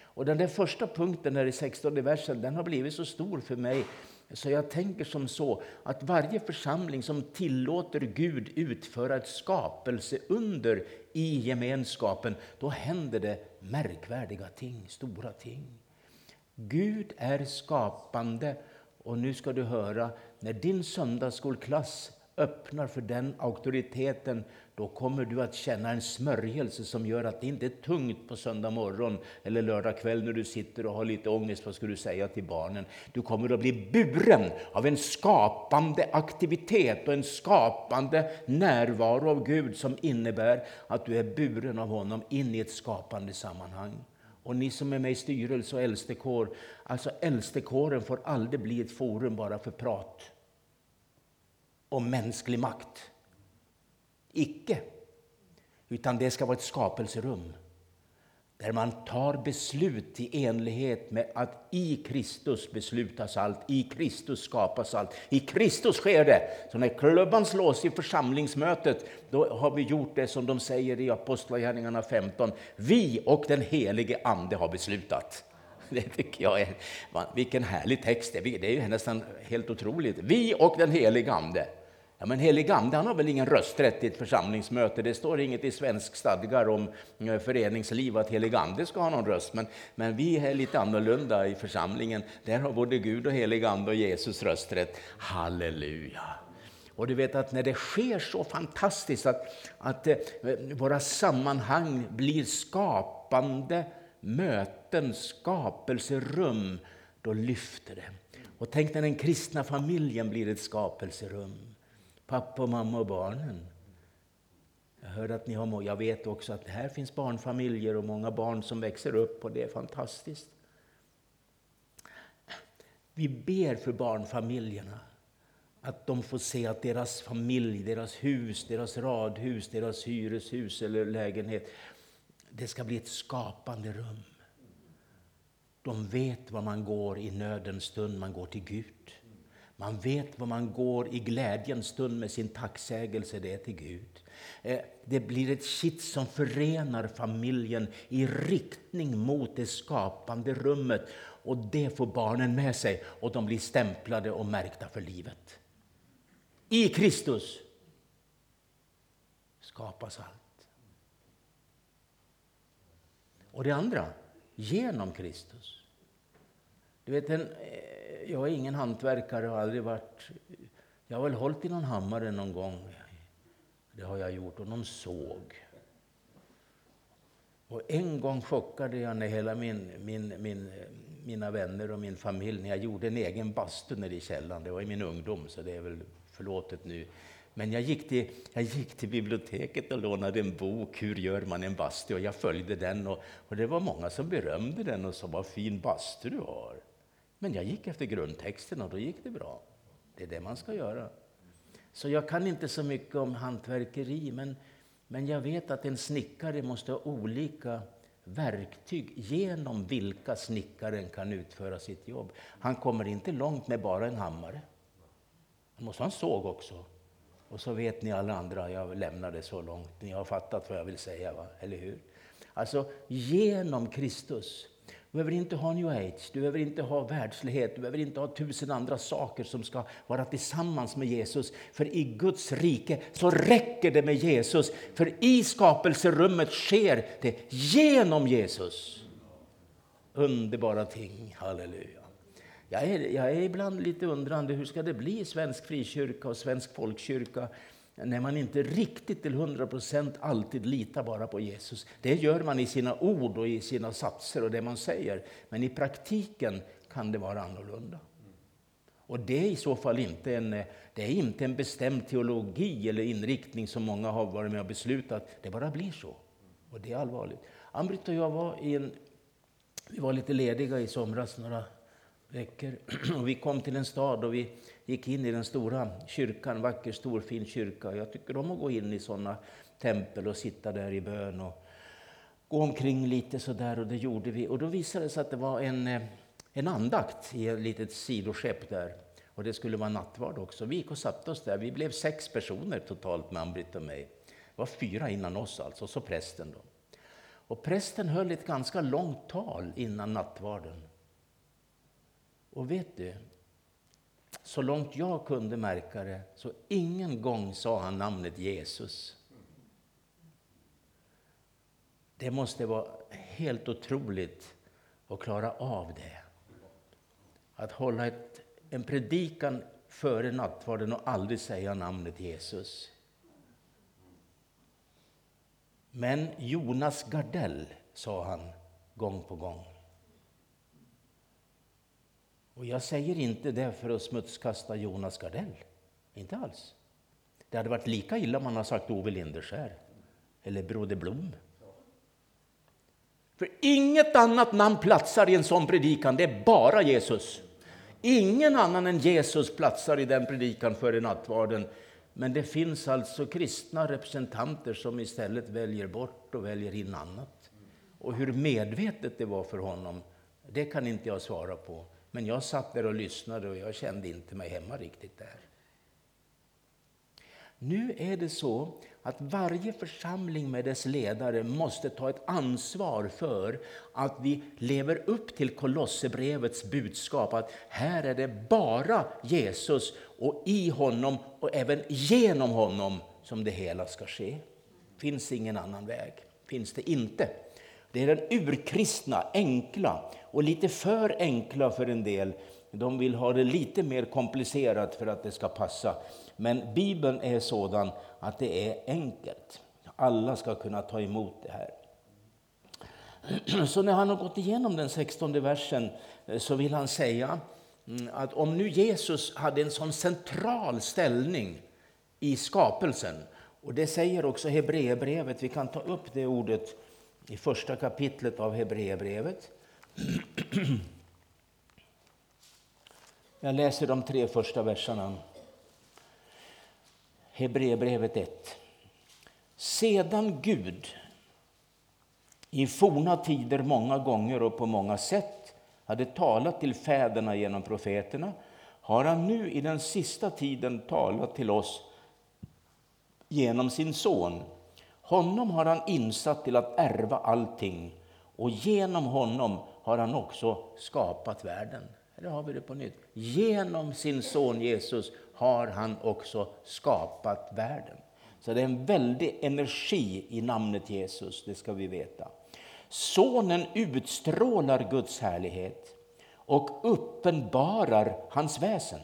Och den där första punkten där i 16 versen, den har blivit så stor för mig så jag tänker som så att varje församling som tillåter Gud utföra ett skapelseunder i gemenskapen, då händer det märkvärdiga ting, stora ting. Gud är skapande och nu ska du höra, när din söndagsskolklass öppnar för den auktoriteten, då kommer du att känna en smörjelse som gör att det inte är tungt på söndag morgon eller lördag kväll när du sitter och har lite ångest. Vad ska du säga till barnen? Du kommer att bli buren av en skapande aktivitet och en skapande närvaro av Gud som innebär att du är buren av honom in i ett skapande sammanhang. Och ni som är med i styrelse och äldstekår, alltså äldstekåren får aldrig bli ett forum bara för prat om mänsklig makt. Icke. Utan det ska vara ett skapelserum där man tar beslut i enlighet med att i Kristus beslutas allt, i Kristus skapas allt, i Kristus sker det. Så när klubban slås i församlingsmötet, då har vi gjort det som de säger i Apostlagärningarna 15. Vi och den helige Ande har beslutat. Det tycker jag är, vilken härlig text det är. Det är ju nästan helt otroligt. Vi och den helige Ande. Ja, men helig ande han har väl ingen rösträtt i ett församlingsmöte. Det står inget i svensk stadgar om eh, föreningsliv att helig ande ska ha någon röst. Men, men vi är lite annorlunda i församlingen. Där har både Gud och helig ande och Jesus rösträtt. Halleluja! Och du vet att när det sker så fantastiskt att, att eh, våra sammanhang blir skapande möten, skapelserum, då lyfter det. Och tänk när den kristna familjen blir ett skapelserum pappa, mamma och barnen. Jag hörde att ni har Jag vet också att här finns barnfamiljer och många barn som växer upp och det är fantastiskt. Vi ber för barnfamiljerna att de får se att deras familj, deras hus, deras radhus, deras hyreshus eller lägenhet, det ska bli ett skapande rum. De vet var man går i nödens stund, man går till Gud. Man vet var man går i glädjens stund med sin tacksägelse, det är till Gud. Eh, det blir ett kitt som förenar familjen i riktning mot det skapande rummet. Och det får barnen med sig och de blir stämplade och märkta för livet. I Kristus skapas allt. Och det andra, genom Kristus. Du vet, en, eh, jag är ingen hantverkare och har aldrig varit... Jag har väl hållit i någon hammare någon gång. Det har jag gjort. Och någon såg. Och en gång chockade jag när hela min, min, min, mina vänner och min familj när jag gjorde en egen bastu nere i källaren. Det var i min ungdom, så det är väl förlåtet nu. Men jag gick, till, jag gick till biblioteket och lånade en bok, Hur gör man en bastu? Och jag följde den och, och det var många som berömde den och sa vad fin bastu du har. Men jag gick efter grundtexten och då gick det bra. Det är det man ska göra. Så jag kan inte så mycket om hantverkeri, men, men jag vet att en snickare måste ha olika verktyg genom vilka snickaren kan utföra sitt jobb. Han kommer inte långt med bara en hammare. Han måste ha en såg också. Och så vet ni alla andra, jag lämnar det så långt. Ni har fattat vad jag vill säga, va? eller hur? Alltså, genom Kristus behöver inte ha new age, du behöver inte ha världslighet, du behöver inte ha tusen andra saker som ska vara tillsammans med Jesus. För i Guds rike så räcker det med Jesus. För i skapelserummet sker det genom Jesus. Underbara ting, halleluja. Jag är, jag är ibland lite undrande, hur ska det bli svensk frikyrka och svensk folkkyrka när man inte riktigt till hundra procent alltid litar bara på Jesus. Det gör man i sina ord och i sina satser och det man säger. Men i praktiken kan det vara annorlunda. Och det är i så fall inte en, det är inte en bestämd teologi eller inriktning som många har varit med och beslutat. Det bara blir så. Och det är allvarligt. Ann-Britt och jag var i en, vi var lite lediga i somras, några veckor. Och vi kom till en stad och vi gick in i den stora kyrkan, vacker, stor, fin kyrka. Jag tycker om att gå in i sådana tempel och sitta där i bön och gå omkring lite sådär och det gjorde vi. Och då visade det sig att det var en, eh, en andakt i ett litet sidoskepp där. Och det skulle vara nattvard också. Vi gick och satte oss där. Vi blev sex personer totalt med Ann-Britt och mig. Det var fyra innan oss alltså, och så prästen då. Och prästen höll ett ganska långt tal innan nattvarden. Och vet du, så långt jag kunde märka det, så ingen gång sa han namnet Jesus. Det måste vara helt otroligt att klara av det. Att hålla ett, en predikan före nattvarden och aldrig säga namnet Jesus. Men Jonas Gardell, sa han gång på gång. Och jag säger inte det för att smutskasta Jonas Gardell. Inte alls. Det hade varit lika illa om man hade sagt Ove Linderskär eller Broder Blom. För inget annat namn platsar i en sån predikan, det är bara Jesus. Ingen annan än Jesus platsar i den predikan före nattvarden. Men det finns alltså kristna representanter som istället väljer bort och väljer in annat. Och hur medvetet det var för honom, det kan inte jag svara på. Men jag satt där och lyssnade och jag kände inte mig hemma riktigt där. Nu är det så att varje församling med dess ledare måste ta ett ansvar för att vi lever upp till Kolosserbrevets budskap att här är det bara Jesus och i honom och även genom honom som det hela ska ske. finns ingen annan väg. Finns det inte. Det är den urkristna, enkla och lite för enkla för en del. De vill ha det lite mer komplicerat för att det ska passa. Men Bibeln är sådan att det är enkelt. Alla ska kunna ta emot det här. Så när han har gått igenom den 16 versen eh, så vill han säga mm, att om nu Jesus hade en sån central ställning i skapelsen, och det säger också Hebreerbrevet, vi kan ta upp det ordet i första kapitlet av Hebreerbrevet. Jag läser de tre första verserna. Hebreerbrevet 1. Sedan Gud i forna tider många gånger och på många sätt hade talat till fäderna genom profeterna har han nu i den sista tiden talat till oss genom sin son. Honom har han insatt till att ärva allting och genom honom har han också skapat världen. Eller har vi det på nytt? Genom sin son Jesus har han också skapat världen. Så det är en väldig energi i namnet Jesus, det ska vi veta. Sonen utstrålar Guds härlighet och uppenbarar hans väsen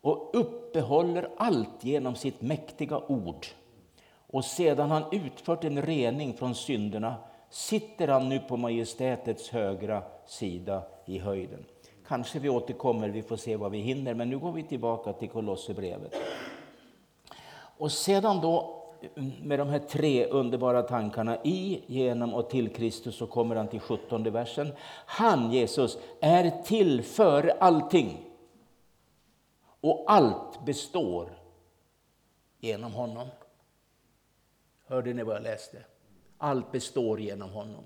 och uppehåller allt genom sitt mäktiga ord. Och sedan han utfört en rening från synderna sitter han nu på majestätets högra sida i höjden. Kanske vi återkommer, vi får se vad vi hinner, men nu går vi tillbaka till Kolosserbrevet. Och sedan då med de här tre underbara tankarna i, genom och till Kristus så kommer han till 17 versen. Han, Jesus, är till för allting. Och allt består genom honom. Hörde ni vad jag läste? Allt består genom honom.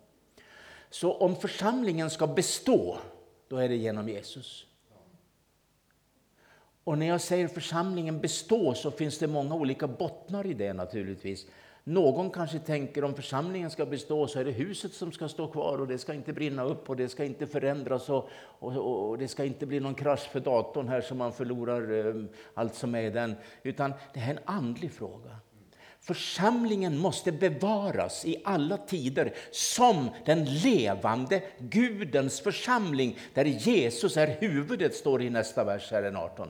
Så om församlingen ska bestå, då är det genom Jesus. Och när jag säger församlingen bestå så finns det många olika bottnar i det naturligtvis. Någon kanske tänker om församlingen ska bestå så är det huset som ska stå kvar och det ska inte brinna upp och det ska inte förändras och, och, och det ska inte bli någon krasch för datorn här så man förlorar eh, allt som är i den. Utan det här är en andlig fråga. Församlingen måste bevaras i alla tider som den levande Gudens församling där Jesus är huvudet, står i nästa vers, här den 18.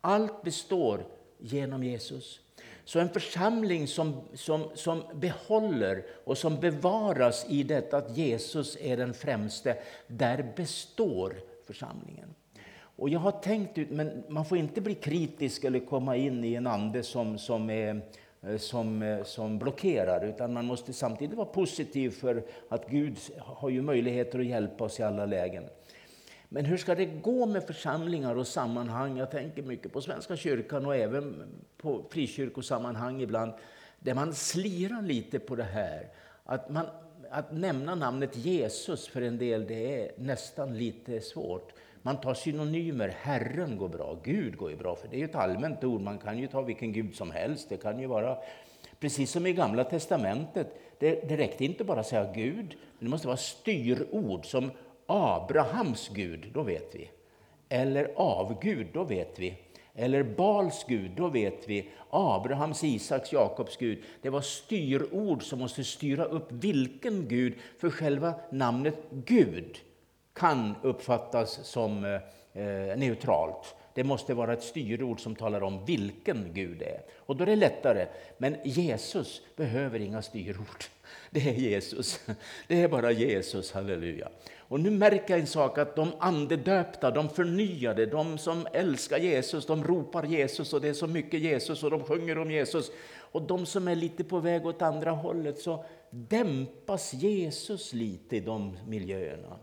Allt består genom Jesus. Så en församling som, som, som behåller och som bevaras i detta att Jesus är den främste, där består församlingen. Och jag har tänkt ut, men man får inte bli kritisk eller komma in i en ande som, som är Eh, som, eh, som blockerar, utan man måste samtidigt vara positiv för att Gud har ju möjligheter att hjälpa oss i alla lägen. Men hur ska det gå med församlingar och sammanhang? Jag tänker mycket på Svenska kyrkan och även på frikyrkosammanhang ibland, där man slirar lite på det här. Att, man, att nämna namnet Jesus för en del, det är nästan lite svårt. Man tar synonymer. Herren går bra, Gud går ju bra, för det är ju ett allmänt ord. Man kan ju ta vilken Gud som helst. Det kan ju vara precis som i Gamla Testamentet. Det, det räckte inte bara att säga Gud, men det måste vara styrord som Abrahams Gud, då vet vi. Eller avgud, då vet vi. Eller Bals Gud, då vet vi. Abrahams, Isaks, Jakobs Gud. Det var styrord som måste styra upp vilken Gud, för själva namnet Gud kan uppfattas som eh, eh, neutralt. Det måste vara ett styrord som talar om vilken Gud det är. Och då är det lättare. Men Jesus behöver inga styrord. Det är Jesus. Det är bara Jesus, halleluja. Och nu märker jag en sak, att de andedöpta, de förnyade, de som älskar Jesus, de ropar Jesus och det är så mycket Jesus och de sjunger om Jesus. Och de som är lite på väg åt andra hållet, så dämpas Jesus lite i de miljöerna.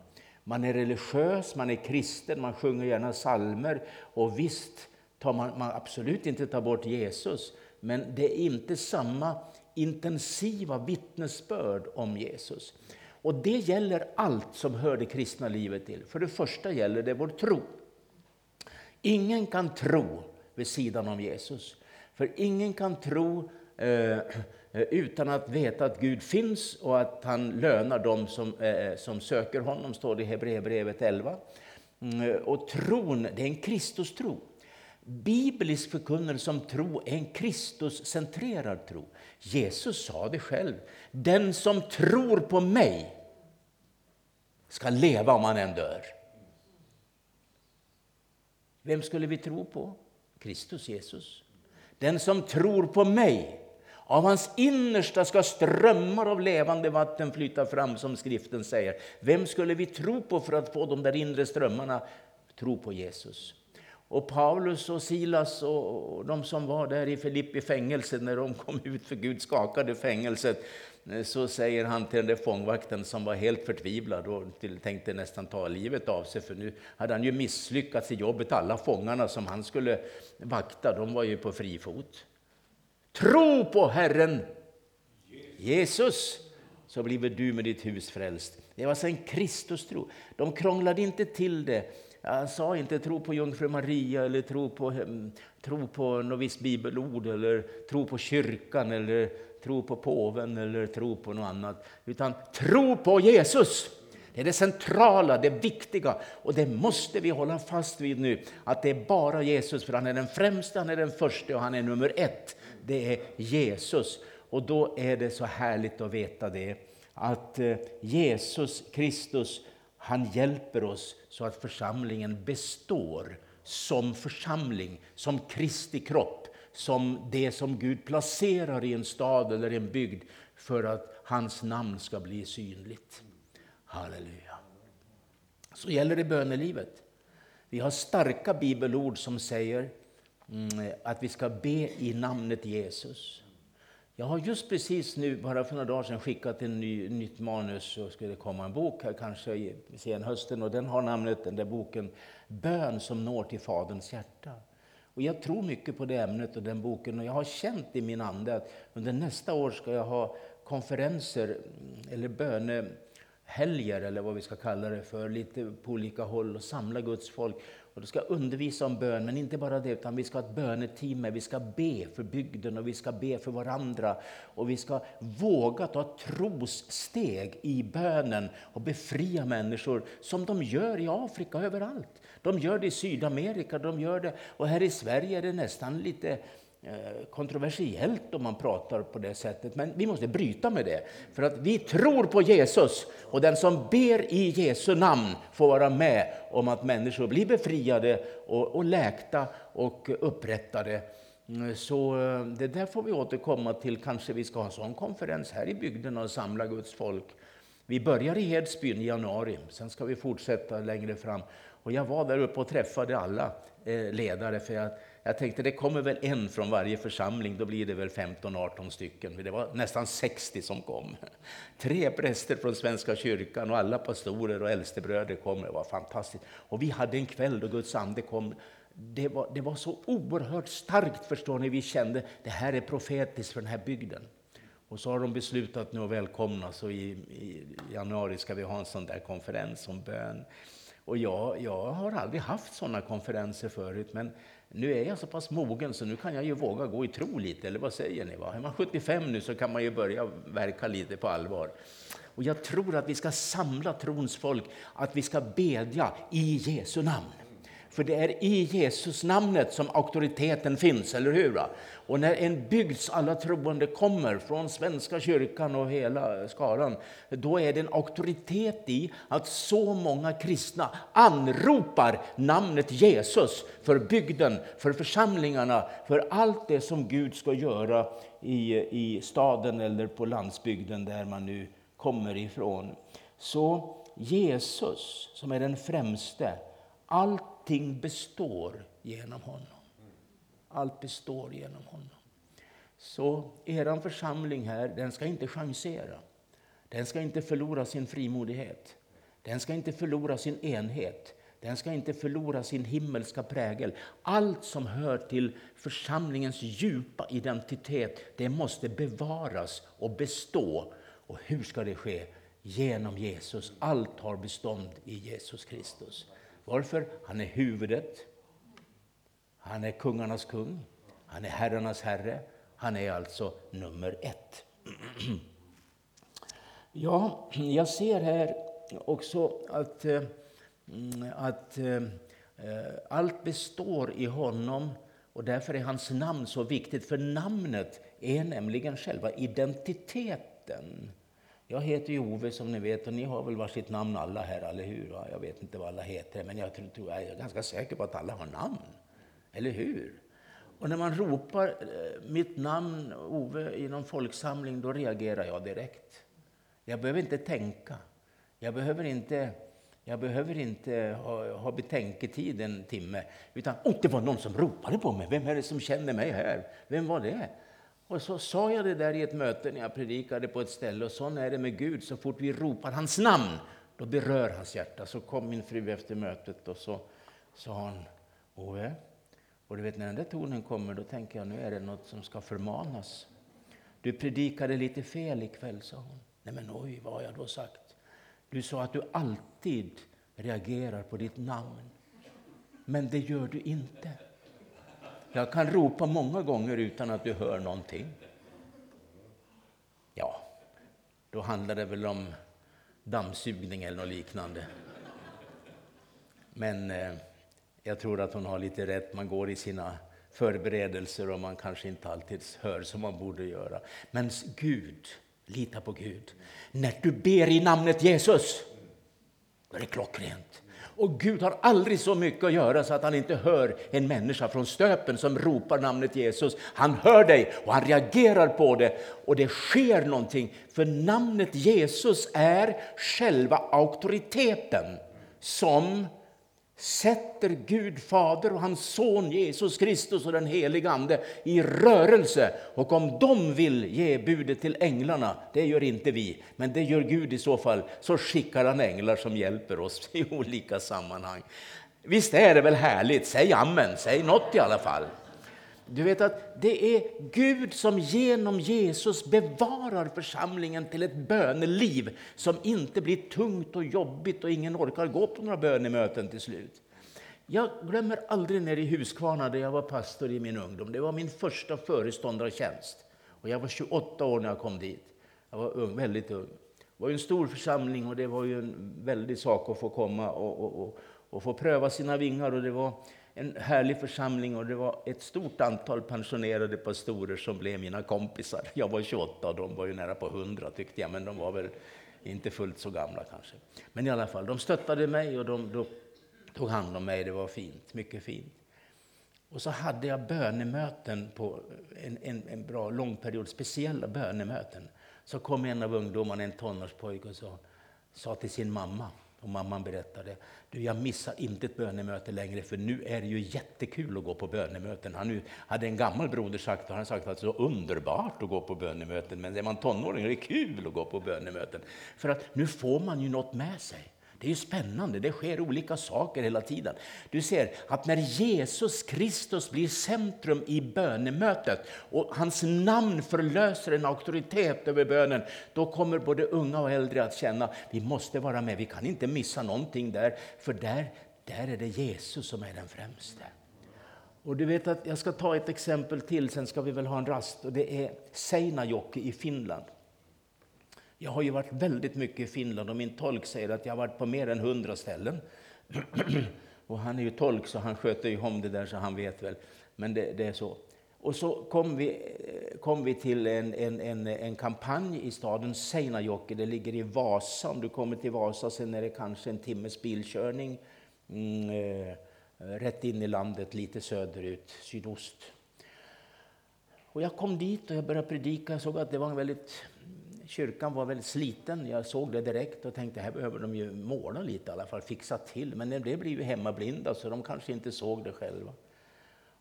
Man är religiös, man är kristen, man sjunger gärna salmer och visst tar man, man absolut inte tar bort Jesus, men det är inte samma intensiva vittnesbörd om Jesus. Och det gäller allt som hör det kristna livet till. För det första gäller det vår tro. Ingen kan tro vid sidan om Jesus. För ingen kan tro eh, Eh, utan att veta att Gud finns och att han lönar dem som, eh, som söker honom, står det i Hebreerbrevet 11. Mm, eh, och tron, det är en Kristustro. Biblisk förkunnelse om tro är en Kristuscentrerad tro. Jesus sa det själv. Den som tror på mig ska leva om han än dör. Vem skulle vi tro på? Kristus Jesus. Den som tror på mig, av hans innersta ska strömmar av levande vatten flyta fram, som skriften säger. Vem skulle vi tro på för att få de där inre strömmarna? Tro på Jesus. Och Paulus och Silas och de som var där i Filippi fängelse, när de kom ut för Gud skakade fängelset, eh, så säger han till den där fångvakten som var helt förtvivlad och tänkte nästan ta livet av sig, för nu hade han ju misslyckats i jobbet. Alla fångarna som han skulle vakta, de var ju på fri fot. Tro på Herren Jesus, så blir du med ditt hus frälst. Det var alltså en Kristustro. De krånglade inte till det jag sa inte tro på jungfru Maria eller tro på, tro på något visst bibelord eller tro på kyrkan eller tro på påven eller tro på något annat. Utan tro på Jesus. Det är det centrala, det viktiga och det måste vi hålla fast vid nu. Att det är bara Jesus, för han är den främste, han är den första och han är nummer ett. Det är Jesus. Och då är det så härligt att veta det. Att eh, Jesus Kristus han hjälper oss så att församlingen består som församling, som Kristi kropp, som det som Gud placerar i en stad eller en bygd för att hans namn ska bli synligt. Halleluja. Så gäller det bönelivet. Vi har starka bibelord som säger Mm, att vi ska be i namnet Jesus. Jag har just precis nu, bara för några dagar sedan, skickat en ny, nytt manus och skulle komma en bok här kanske i senhösten och den har namnet, den där boken, Bön som når till Faderns hjärta. Och jag tror mycket på det ämnet och den boken och jag har känt i min ande att under nästa år ska jag ha konferenser mm, eller bönehelger eller vad vi ska kalla det för, lite på olika håll och samla Guds folk och du ska undervisa om bön, men inte bara det, utan vi ska ha ett böneteam med. Vi ska be för bygden och vi ska be för varandra. Och vi ska våga ta trossteg i bönen och befria människor som de gör i Afrika överallt. De gör det i Sydamerika, de gör det, och här i Sverige är det nästan lite Eh, kontroversiellt om man pratar på det sättet, men vi måste bryta med det. För att vi tror på Jesus och den som ber i Jesu namn får vara med om att människor blir befriade och, och läkta och upprättade. Mm, så eh, det där får vi återkomma till. Kanske vi ska ha en sån konferens här i bygden och samla Guds folk. Vi börjar i Hedsbyn i januari, sen ska vi fortsätta längre fram. Och jag var där uppe och träffade alla eh, ledare, för att jag tänkte det kommer väl en från varje församling, då blir det väl 15-18 stycken. Det var nästan 60 som kom. Tre präster från Svenska kyrkan och alla pastorer och äldstebröder kom. Det var fantastiskt. Och vi hade en kväll då Guds ande kom. Det var, det var så oerhört starkt, förstår ni. Vi kände det här är profetiskt för den här bygden. Och så har de beslutat nu att välkomna, så i, i januari ska vi ha en sån där konferens om bön. Och jag, jag har aldrig haft sådana konferenser förut, men nu är jag så pass mogen så nu kan jag ju våga gå i tro lite, eller vad säger ni? Va? Är man 75 nu så kan man ju börja verka lite på allvar. Och jag tror att vi ska samla trons folk, att vi ska bedja i Jesu namn. För det är i Jesus namnet som auktoriteten finns, eller hur? Och när en bygds alla troende kommer från Svenska kyrkan och hela skaran, då är det en auktoritet i att så många kristna anropar namnet Jesus för bygden, för församlingarna, för allt det som Gud ska göra i, i staden eller på landsbygden där man nu kommer ifrån. Så Jesus, som är den främste, allting består genom honom. Allt består genom honom. Så er församling här, den ska inte chansera. Den ska inte förlora sin frimodighet. Den ska inte förlora sin enhet. Den ska inte förlora sin himmelska prägel. Allt som hör till församlingens djupa identitet, det måste bevaras och bestå. Och hur ska det ske? Genom Jesus. Allt har bestånd i Jesus Kristus. Varför? Han är huvudet. Han är kungarnas kung. Han är herrarnas herre. Han är alltså nummer ett. Ja, jag ser här också att, eh, att eh, eh, allt består i honom och därför är hans namn så viktigt. För namnet är nämligen själva identiteten. Jag heter ju Ove som ni vet och ni har väl varsitt namn alla här, eller hur? Jag vet inte vad alla heter, men jag, tror, jag är ganska säker på att alla har namn. Eller hur? Och när man ropar eh, mitt namn, Ove, i någon folksamling, då reagerar jag direkt. Jag behöver inte tänka. Jag behöver inte, jag behöver inte ha, ha betänketid en timme. Utan, oh, det var någon som ropade på mig. Vem är det som känner mig här? Vem var det? Och så sa jag det där i ett möte när jag predikade på ett ställe. Och så är det med Gud. Så fort vi ropar hans namn, då berör hans hjärta. Så kom min fru efter mötet och så sa hon, Ove, och du vet när den där tonen kommer, då tänker jag nu är det något som ska förmanas. Du predikade lite fel ikväll, sa hon. Nej men oj, vad har jag då sagt? Du sa att du alltid reagerar på ditt namn. Men det gör du inte. Jag kan ropa många gånger utan att du hör någonting. Ja, då handlar det väl om dammsugning eller något liknande. Men eh, jag tror att hon har lite rätt. Man går i sina förberedelser och man kanske inte alltid hör som man borde göra. Men Gud, lita på Gud. När du ber i namnet Jesus, då är det klockrent. Och Gud har aldrig så mycket att göra så att han inte hör en människa från stöpen som ropar namnet Jesus. Han hör dig och han reagerar på det och det sker någonting. För namnet Jesus är själva auktoriteten som sätter Gud Fader och hans son Jesus Kristus och den helige Ande i rörelse. Och om de vill ge budet till änglarna, det gör inte vi, men det gör Gud i så fall, så skickar han änglar som hjälper oss i olika sammanhang. Visst är det väl härligt? Säg amen, säg något i alla fall. Du vet att det är Gud som genom Jesus bevarar församlingen till ett böneliv som inte blir tungt och jobbigt och ingen orkar gå på några bönemöten till slut. Jag glömmer aldrig när i Huskvarna där jag var pastor i min ungdom. Det var min första föreståndartjänst. Och jag var 28 år när jag kom dit. Jag var ung, väldigt ung. Det var en stor församling och det var ju en väldig sak att få komma och, och, och, och få pröva sina vingar. Och det var en härlig församling och det var ett stort antal pensionerade pastorer som blev mina kompisar. Jag var 28 och de var ju nära på 100 tyckte jag, men de var väl inte fullt så gamla kanske. Men i alla fall, de stöttade mig och de, de tog hand om mig. Det var fint, mycket fint. Och så hade jag bönemöten på en, en, en bra lång period, speciella bönemöten. Så kom en av ungdomarna, en tonårspojke och sa sa till sin mamma, och mamman berättade, du jag missar inte ett bönemöte längre för nu är det ju jättekul att gå på bönemöten. Han hade en gammal broder sagt, och han sagt att det är så underbart att gå på bönemöten, men är man tonåring är det kul att gå på bönemöten. För att nu får man ju något med sig. Det är ju spännande, det sker olika saker hela tiden. Du ser att när Jesus Kristus blir centrum i bönemötet och hans namn förlöser en auktoritet över bönen, då kommer både unga och äldre att känna att vi måste vara med, vi kan inte missa någonting där, för där, där är det Jesus som är den främste. Och du vet att jag ska ta ett exempel till, sen ska vi väl ha en rast, och det är Seinäjoki i Finland. Jag har ju varit väldigt mycket i Finland och min tolk säger att jag har varit på mer än hundra ställen. och han är ju tolk så han sköter ju om det där så han vet väl. Men det, det är så. Och så kom vi, eh, kom vi till en, en, en, en kampanj i staden Seinajoki. Det ligger i Vasa. Om du kommer till Vasa sen är det kanske en timmes bilkörning. Mm, eh, rätt in i landet, lite söderut, sydost. Och jag kom dit och jag började predika. Jag såg att det var en väldigt kyrkan var väldigt sliten. Jag såg det direkt och tänkte här behöver de ju måla lite i alla fall, fixa till. Men det blev ju hemmablinda så de kanske inte såg det själva.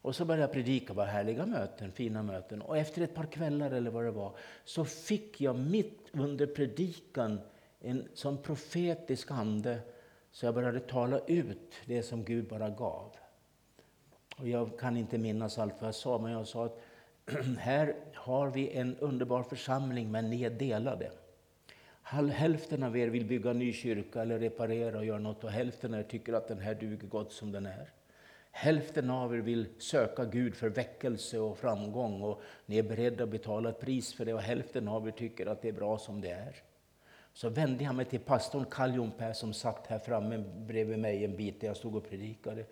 Och så började jag predika, var härliga möten, fina möten. Och efter ett par kvällar eller vad det var, så fick jag mitt under predikan en sån profetisk ande så jag började tala ut det som Gud bara gav. Och jag kan inte minnas allt vad jag sa, men jag sa att här har vi en underbar församling, men ni är delade. Hälften av er vill bygga en ny kyrka eller reparera och göra något och hälften av er tycker att den här duger gott som den är. Hälften av er vill söka Gud för väckelse och framgång och ni är beredda att betala ett pris för det och hälften av er tycker att det är bra som det är. Så vände jag mig till pastorn Kaljunpää som satt här framme bredvid mig en bit där jag stod och predikade.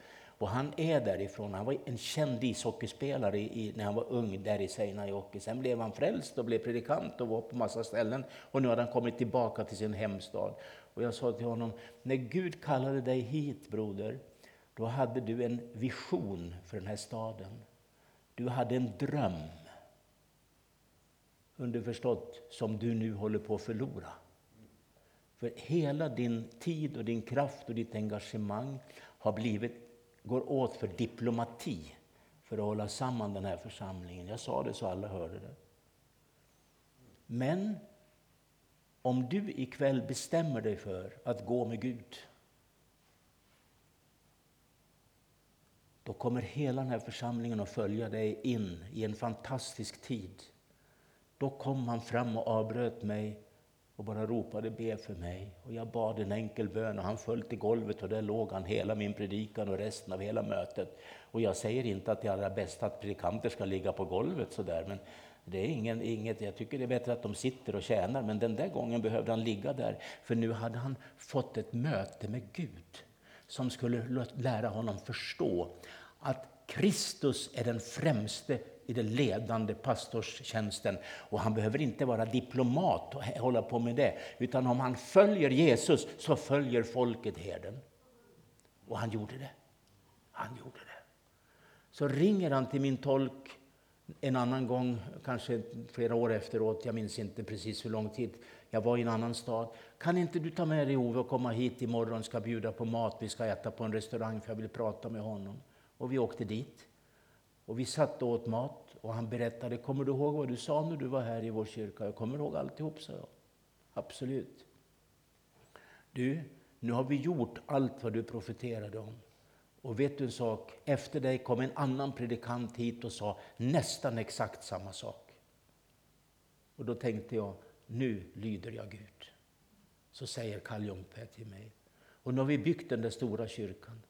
Och han är därifrån. Han var en känd ishockeyspelare i, när han var ung där i Seinäjoki. Sen blev han frälst och blev predikant och var på massa ställen. Och nu har han kommit tillbaka till sin hemstad. Och jag sa till honom, när Gud kallade dig hit broder, då hade du en vision för den här staden. Du hade en dröm, underförstått, som du nu håller på att förlora. För hela din tid och din kraft och ditt engagemang har blivit går åt för diplomati för att hålla samman den här församlingen. Jag sa det så alla hörde det. Men om du ikväll bestämmer dig för att gå med Gud då kommer hela den här församlingen att följa dig in i en fantastisk tid. Då kom han fram och avbröt mig och bara ropade be för mig. Och jag bad en enkel bön och han föll till golvet och där låg han hela min predikan och resten av hela mötet. Och jag säger inte att det är allra bästa att predikanter ska ligga på golvet sådär, men det är ingen, inget, jag tycker det är bättre att de sitter och tjänar, men den där gången behövde han ligga där, för nu hade han fått ett möte med Gud som skulle lära honom förstå att Kristus är den främste i den ledande pastorstjänsten. Och han behöver inte vara diplomat och hålla på med det. Utan om han följer Jesus så följer folket herden. Och han gjorde det. Han gjorde det. Så ringer han till min tolk en annan gång, kanske flera år efteråt, jag minns inte precis hur lång tid. Jag var i en annan stad. Kan inte du ta med dig Ove och komma hit imorgon, ska bjuda på mat, vi ska äta på en restaurang för jag vill prata med honom. Och vi åkte dit. Och vi satt och åt mat och han berättade, kommer du ihåg vad du sa när du var här i vår kyrka? Jag kommer ihåg alltihop, sa jag. Absolut. Du, nu har vi gjort allt vad du profeterade om. Och vet du en sak? Efter dig kom en annan predikant hit och sa nästan exakt samma sak. Och då tänkte jag, nu lyder jag Gud. Så säger Karl till mig. Och nu har vi byggt den där stora kyrkan.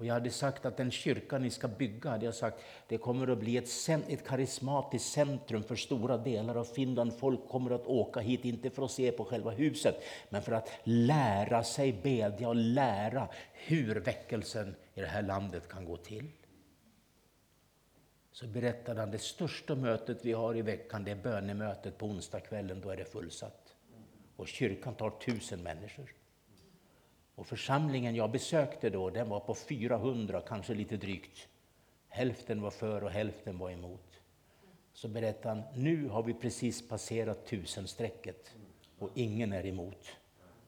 Och jag hade sagt att den kyrka ni ska bygga, hade jag sagt, det kommer att bli ett, ett karismatiskt centrum för stora delar av Finland. Folk kommer att åka hit, inte för att se på själva huset, men för att lära sig bedja och lära hur väckelsen i det här landet kan gå till. Så berättade han, det största mötet vi har i veckan, det är bönemötet på onsdagskvällen, då är det fullsatt. Och kyrkan tar tusen människor. Och församlingen jag besökte då, den var på 400, kanske lite drygt. Hälften var för och hälften var emot. Så berättade han, nu har vi precis passerat tusenstrecket och ingen är emot.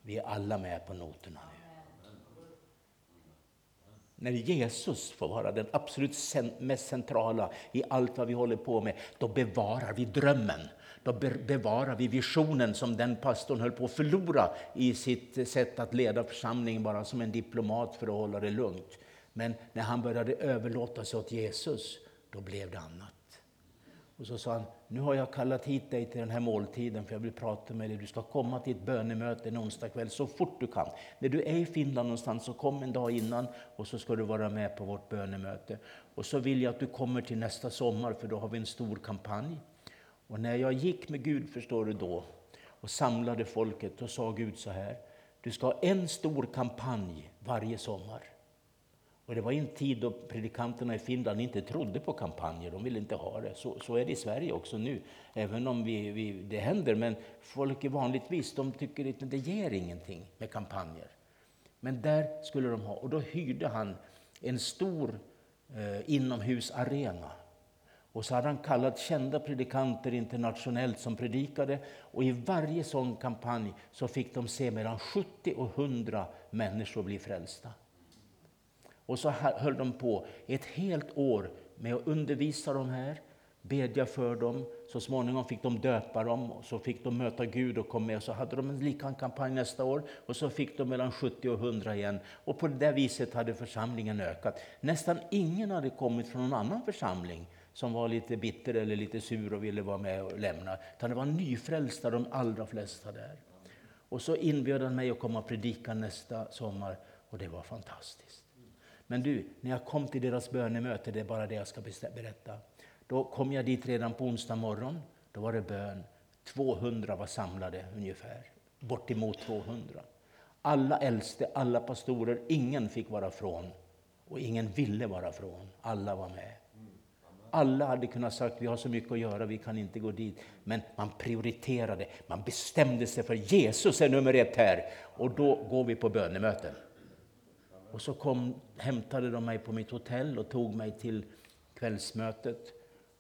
Vi är alla med på noterna nu. När Jesus får vara den absolut mest centrala i allt vad vi håller på med, då bevarar vi drömmen. Då bevarar vi visionen som den pastorn höll på att förlora i sitt sätt att leda församlingen bara som en diplomat för att hålla det lugnt. Men när han började överlåta sig åt Jesus, då blev det annat. Och så sa han, nu har jag kallat hit dig till den här måltiden för jag vill prata med dig. Du ska komma till ett bönemöte en onsdag kväll så fort du kan. När du är i Finland någonstans så kom en dag innan och så ska du vara med på vårt bönemöte. Och så vill jag att du kommer till nästa sommar för då har vi en stor kampanj. Och när jag gick med Gud, förstår du då, och samlade folket, då sa Gud så här. Du ska ha en stor kampanj varje sommar. Och det var en tid då predikanterna i Finland inte trodde på kampanjer, de ville inte ha det. Så, så är det i Sverige också nu, även om vi, vi, det händer. Men folk är vanligtvis, de tycker inte det ger ingenting med kampanjer. Men där skulle de ha, och då hyrde han en stor eh, inomhusarena. Och så hade han kallat kända predikanter internationellt som predikade. Och i varje sån kampanj så fick de se mellan 70 och 100 människor bli frälsta. Och så höll de på ett helt år med att undervisa de här, bedja för dem. Så småningom fick de döpa dem, och så fick de möta Gud och kom med. Och så hade de en likadan kampanj nästa år och så fick de mellan 70 och 100 igen. Och på det viset hade församlingen ökat. Nästan ingen hade kommit från någon annan församling som var lite bitter eller lite sur och ville vara med och lämna. Utan det var nyfrälsta de allra flesta där. Och så inbjöd han mig att komma och predika nästa sommar och det var fantastiskt. Men du, när jag kom till deras bönemöte, det är bara det jag ska berätta. Då kom jag dit redan på onsdag morgon. Då var det bön. 200 var samlade ungefär. Bortemot 200. Alla äldste, alla pastorer, ingen fick vara från. Och ingen ville vara från. Alla var med. Alla hade kunnat sagt vi har så mycket att göra, vi kan inte gå dit. Men man prioriterade, man bestämde sig för Jesus är nummer ett här. Och då går vi på bönemöten. Och så kom, hämtade de mig på mitt hotell och tog mig till kvällsmötet.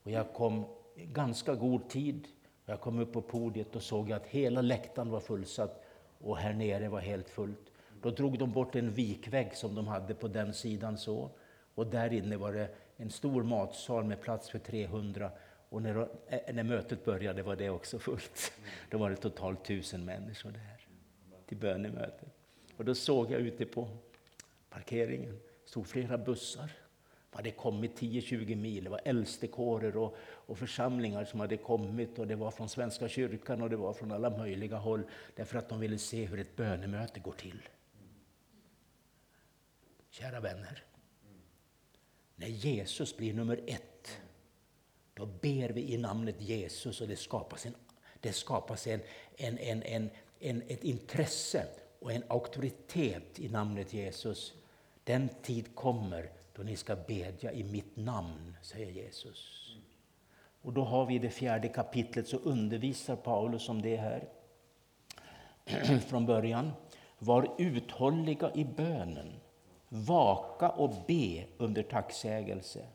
Och jag kom i ganska god tid. Jag kom upp på podiet och såg att hela läktaren var fullsatt och här nere var helt fullt. Då drog de bort en vikvägg som de hade på den sidan så. Och där inne var det en stor matsal med plats för 300. Och när, när mötet började var det också fullt. Då var det totalt tusen människor där till bönemötet. Och då såg jag ute på parkeringen stod flera bussar. Det hade kommit 10-20 mil. Det var äldstekårer och, och församlingar som hade kommit. och Det var från Svenska kyrkan och det var från alla möjliga håll. Därför att de ville se hur ett bönemöte går till. Kära vänner. När Jesus blir nummer ett, då ber vi i namnet Jesus och det skapas, en, det skapas en, en, en, en, en, ett intresse och en auktoritet i namnet Jesus den tid kommer då ni ska bedja i mitt namn, säger Jesus. Och då har vi det fjärde kapitlet så undervisar Paulus om det här från början. Var uthålliga i bönen, vaka och be under tacksägelse.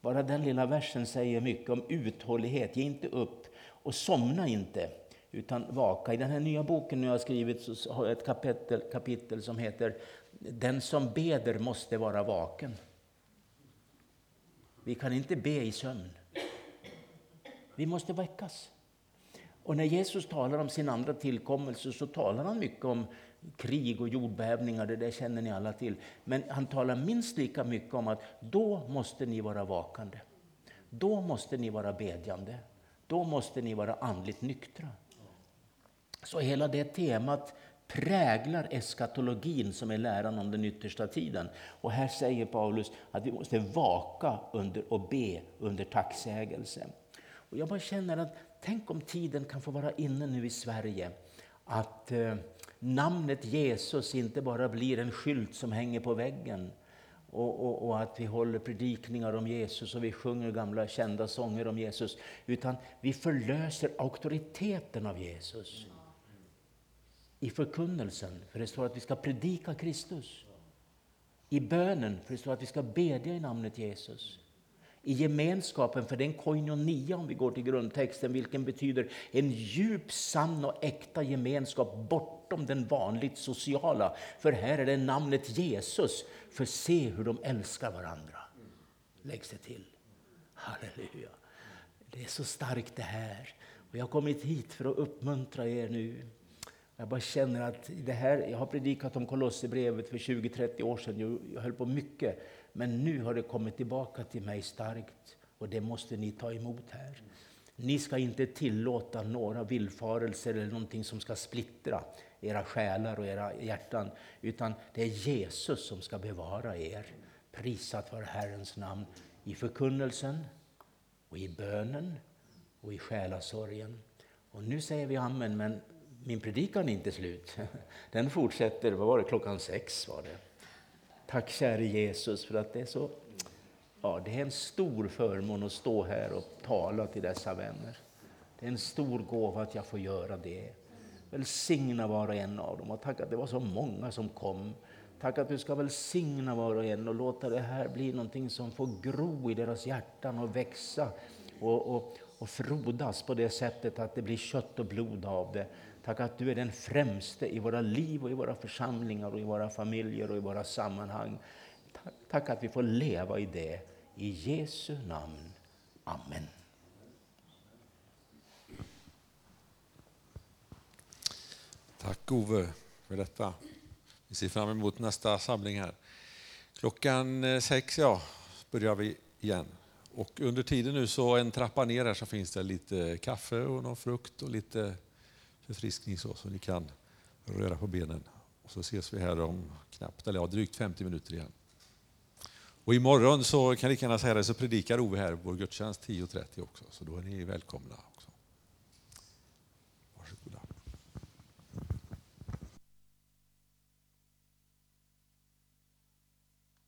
Bara den lilla versen säger mycket om uthållighet. Ge inte upp och somna inte, utan vaka. I den här nya boken jag har skrivit så har jag ett kapitel, kapitel som heter den som beder måste vara vaken. Vi kan inte be i sömn. Vi måste väckas. Och när Jesus talar om sin andra tillkommelse så talar han mycket om krig och jordbävningar, det där känner ni alla till. Men han talar minst lika mycket om att då måste ni vara vakande. Då måste ni vara bedjande. Då måste ni vara andligt nyktra. Så hela det temat präglar eskatologin som är läran om den yttersta tiden. Och här säger Paulus att vi måste vaka under och be under tacksägelse. Och jag bara känner att tänk om tiden kan få vara inne nu i Sverige att eh, namnet Jesus inte bara blir en skylt som hänger på väggen och, och, och, att vi håller predikningar om Jesus och vi sjunger gamla kända sånger om Jesus. Utan vi förlöser auktoriteten av Jesus i förkunnelsen, för det står att vi ska predika Kristus. I bönen, för det står att vi ska bedja i namnet Jesus. I gemenskapen, för det är en koinonia om vi går till grundtexten, vilken betyder en djup, sann och äkta gemenskap bort bortom den vanligt sociala. För här är det namnet Jesus. För se hur de älskar varandra. Läggs det till. Halleluja. Det är så starkt det här. Och jag har kommit hit för att uppmuntra er nu. Jag bara känner att det här, jag har predikat om Kolosserbrevet för 20-30 år sedan. Jag höll på mycket. Men nu har det kommit tillbaka till mig starkt. Och det måste ni ta emot här. Ni ska inte tillåta några villfarelser eller någonting som ska splittra era själar och era hjärtan. Utan det är Jesus som ska bevara er. Prisat vare Herrens namn i förkunnelsen och i bönen och i själasorgen. Och nu säger vi amen, men min predikan är inte slut. Den fortsätter, vad var det, klockan sex var det. Tack käre Jesus för att det är så Ja, det är en stor förmån att stå här och tala till dessa vänner. Det är en stor gåva att jag får göra det. Välsigna var och en av dem och tack att det var så många som kom. Tack att du ska välsigna var och en och låta det här bli någonting som får gro i deras hjärtan och växa och, och, och frodas på det sättet att det blir kött och blod av det. Tack att du är den främste i våra liv och i våra församlingar och i våra familjer och i våra sammanhang. Tack, tack att vi får leva i det. I Jesu namn. Amen. Tack Ove för detta. Vi ser fram emot nästa samling här. Klockan eh, sex ja, börjar vi igen. Och under tiden nu så en trappa ner här så finns det lite kaffe och någon frukt och lite förfriskning så, så ni kan röra på benen. Och så ses vi här om knappt, eller ja, drygt 50 minuter igen. Och imorgon så kan jag lika gärna säga det, så predikar Ove här vår gudstjänst 10.30 också, så då är ni välkomna.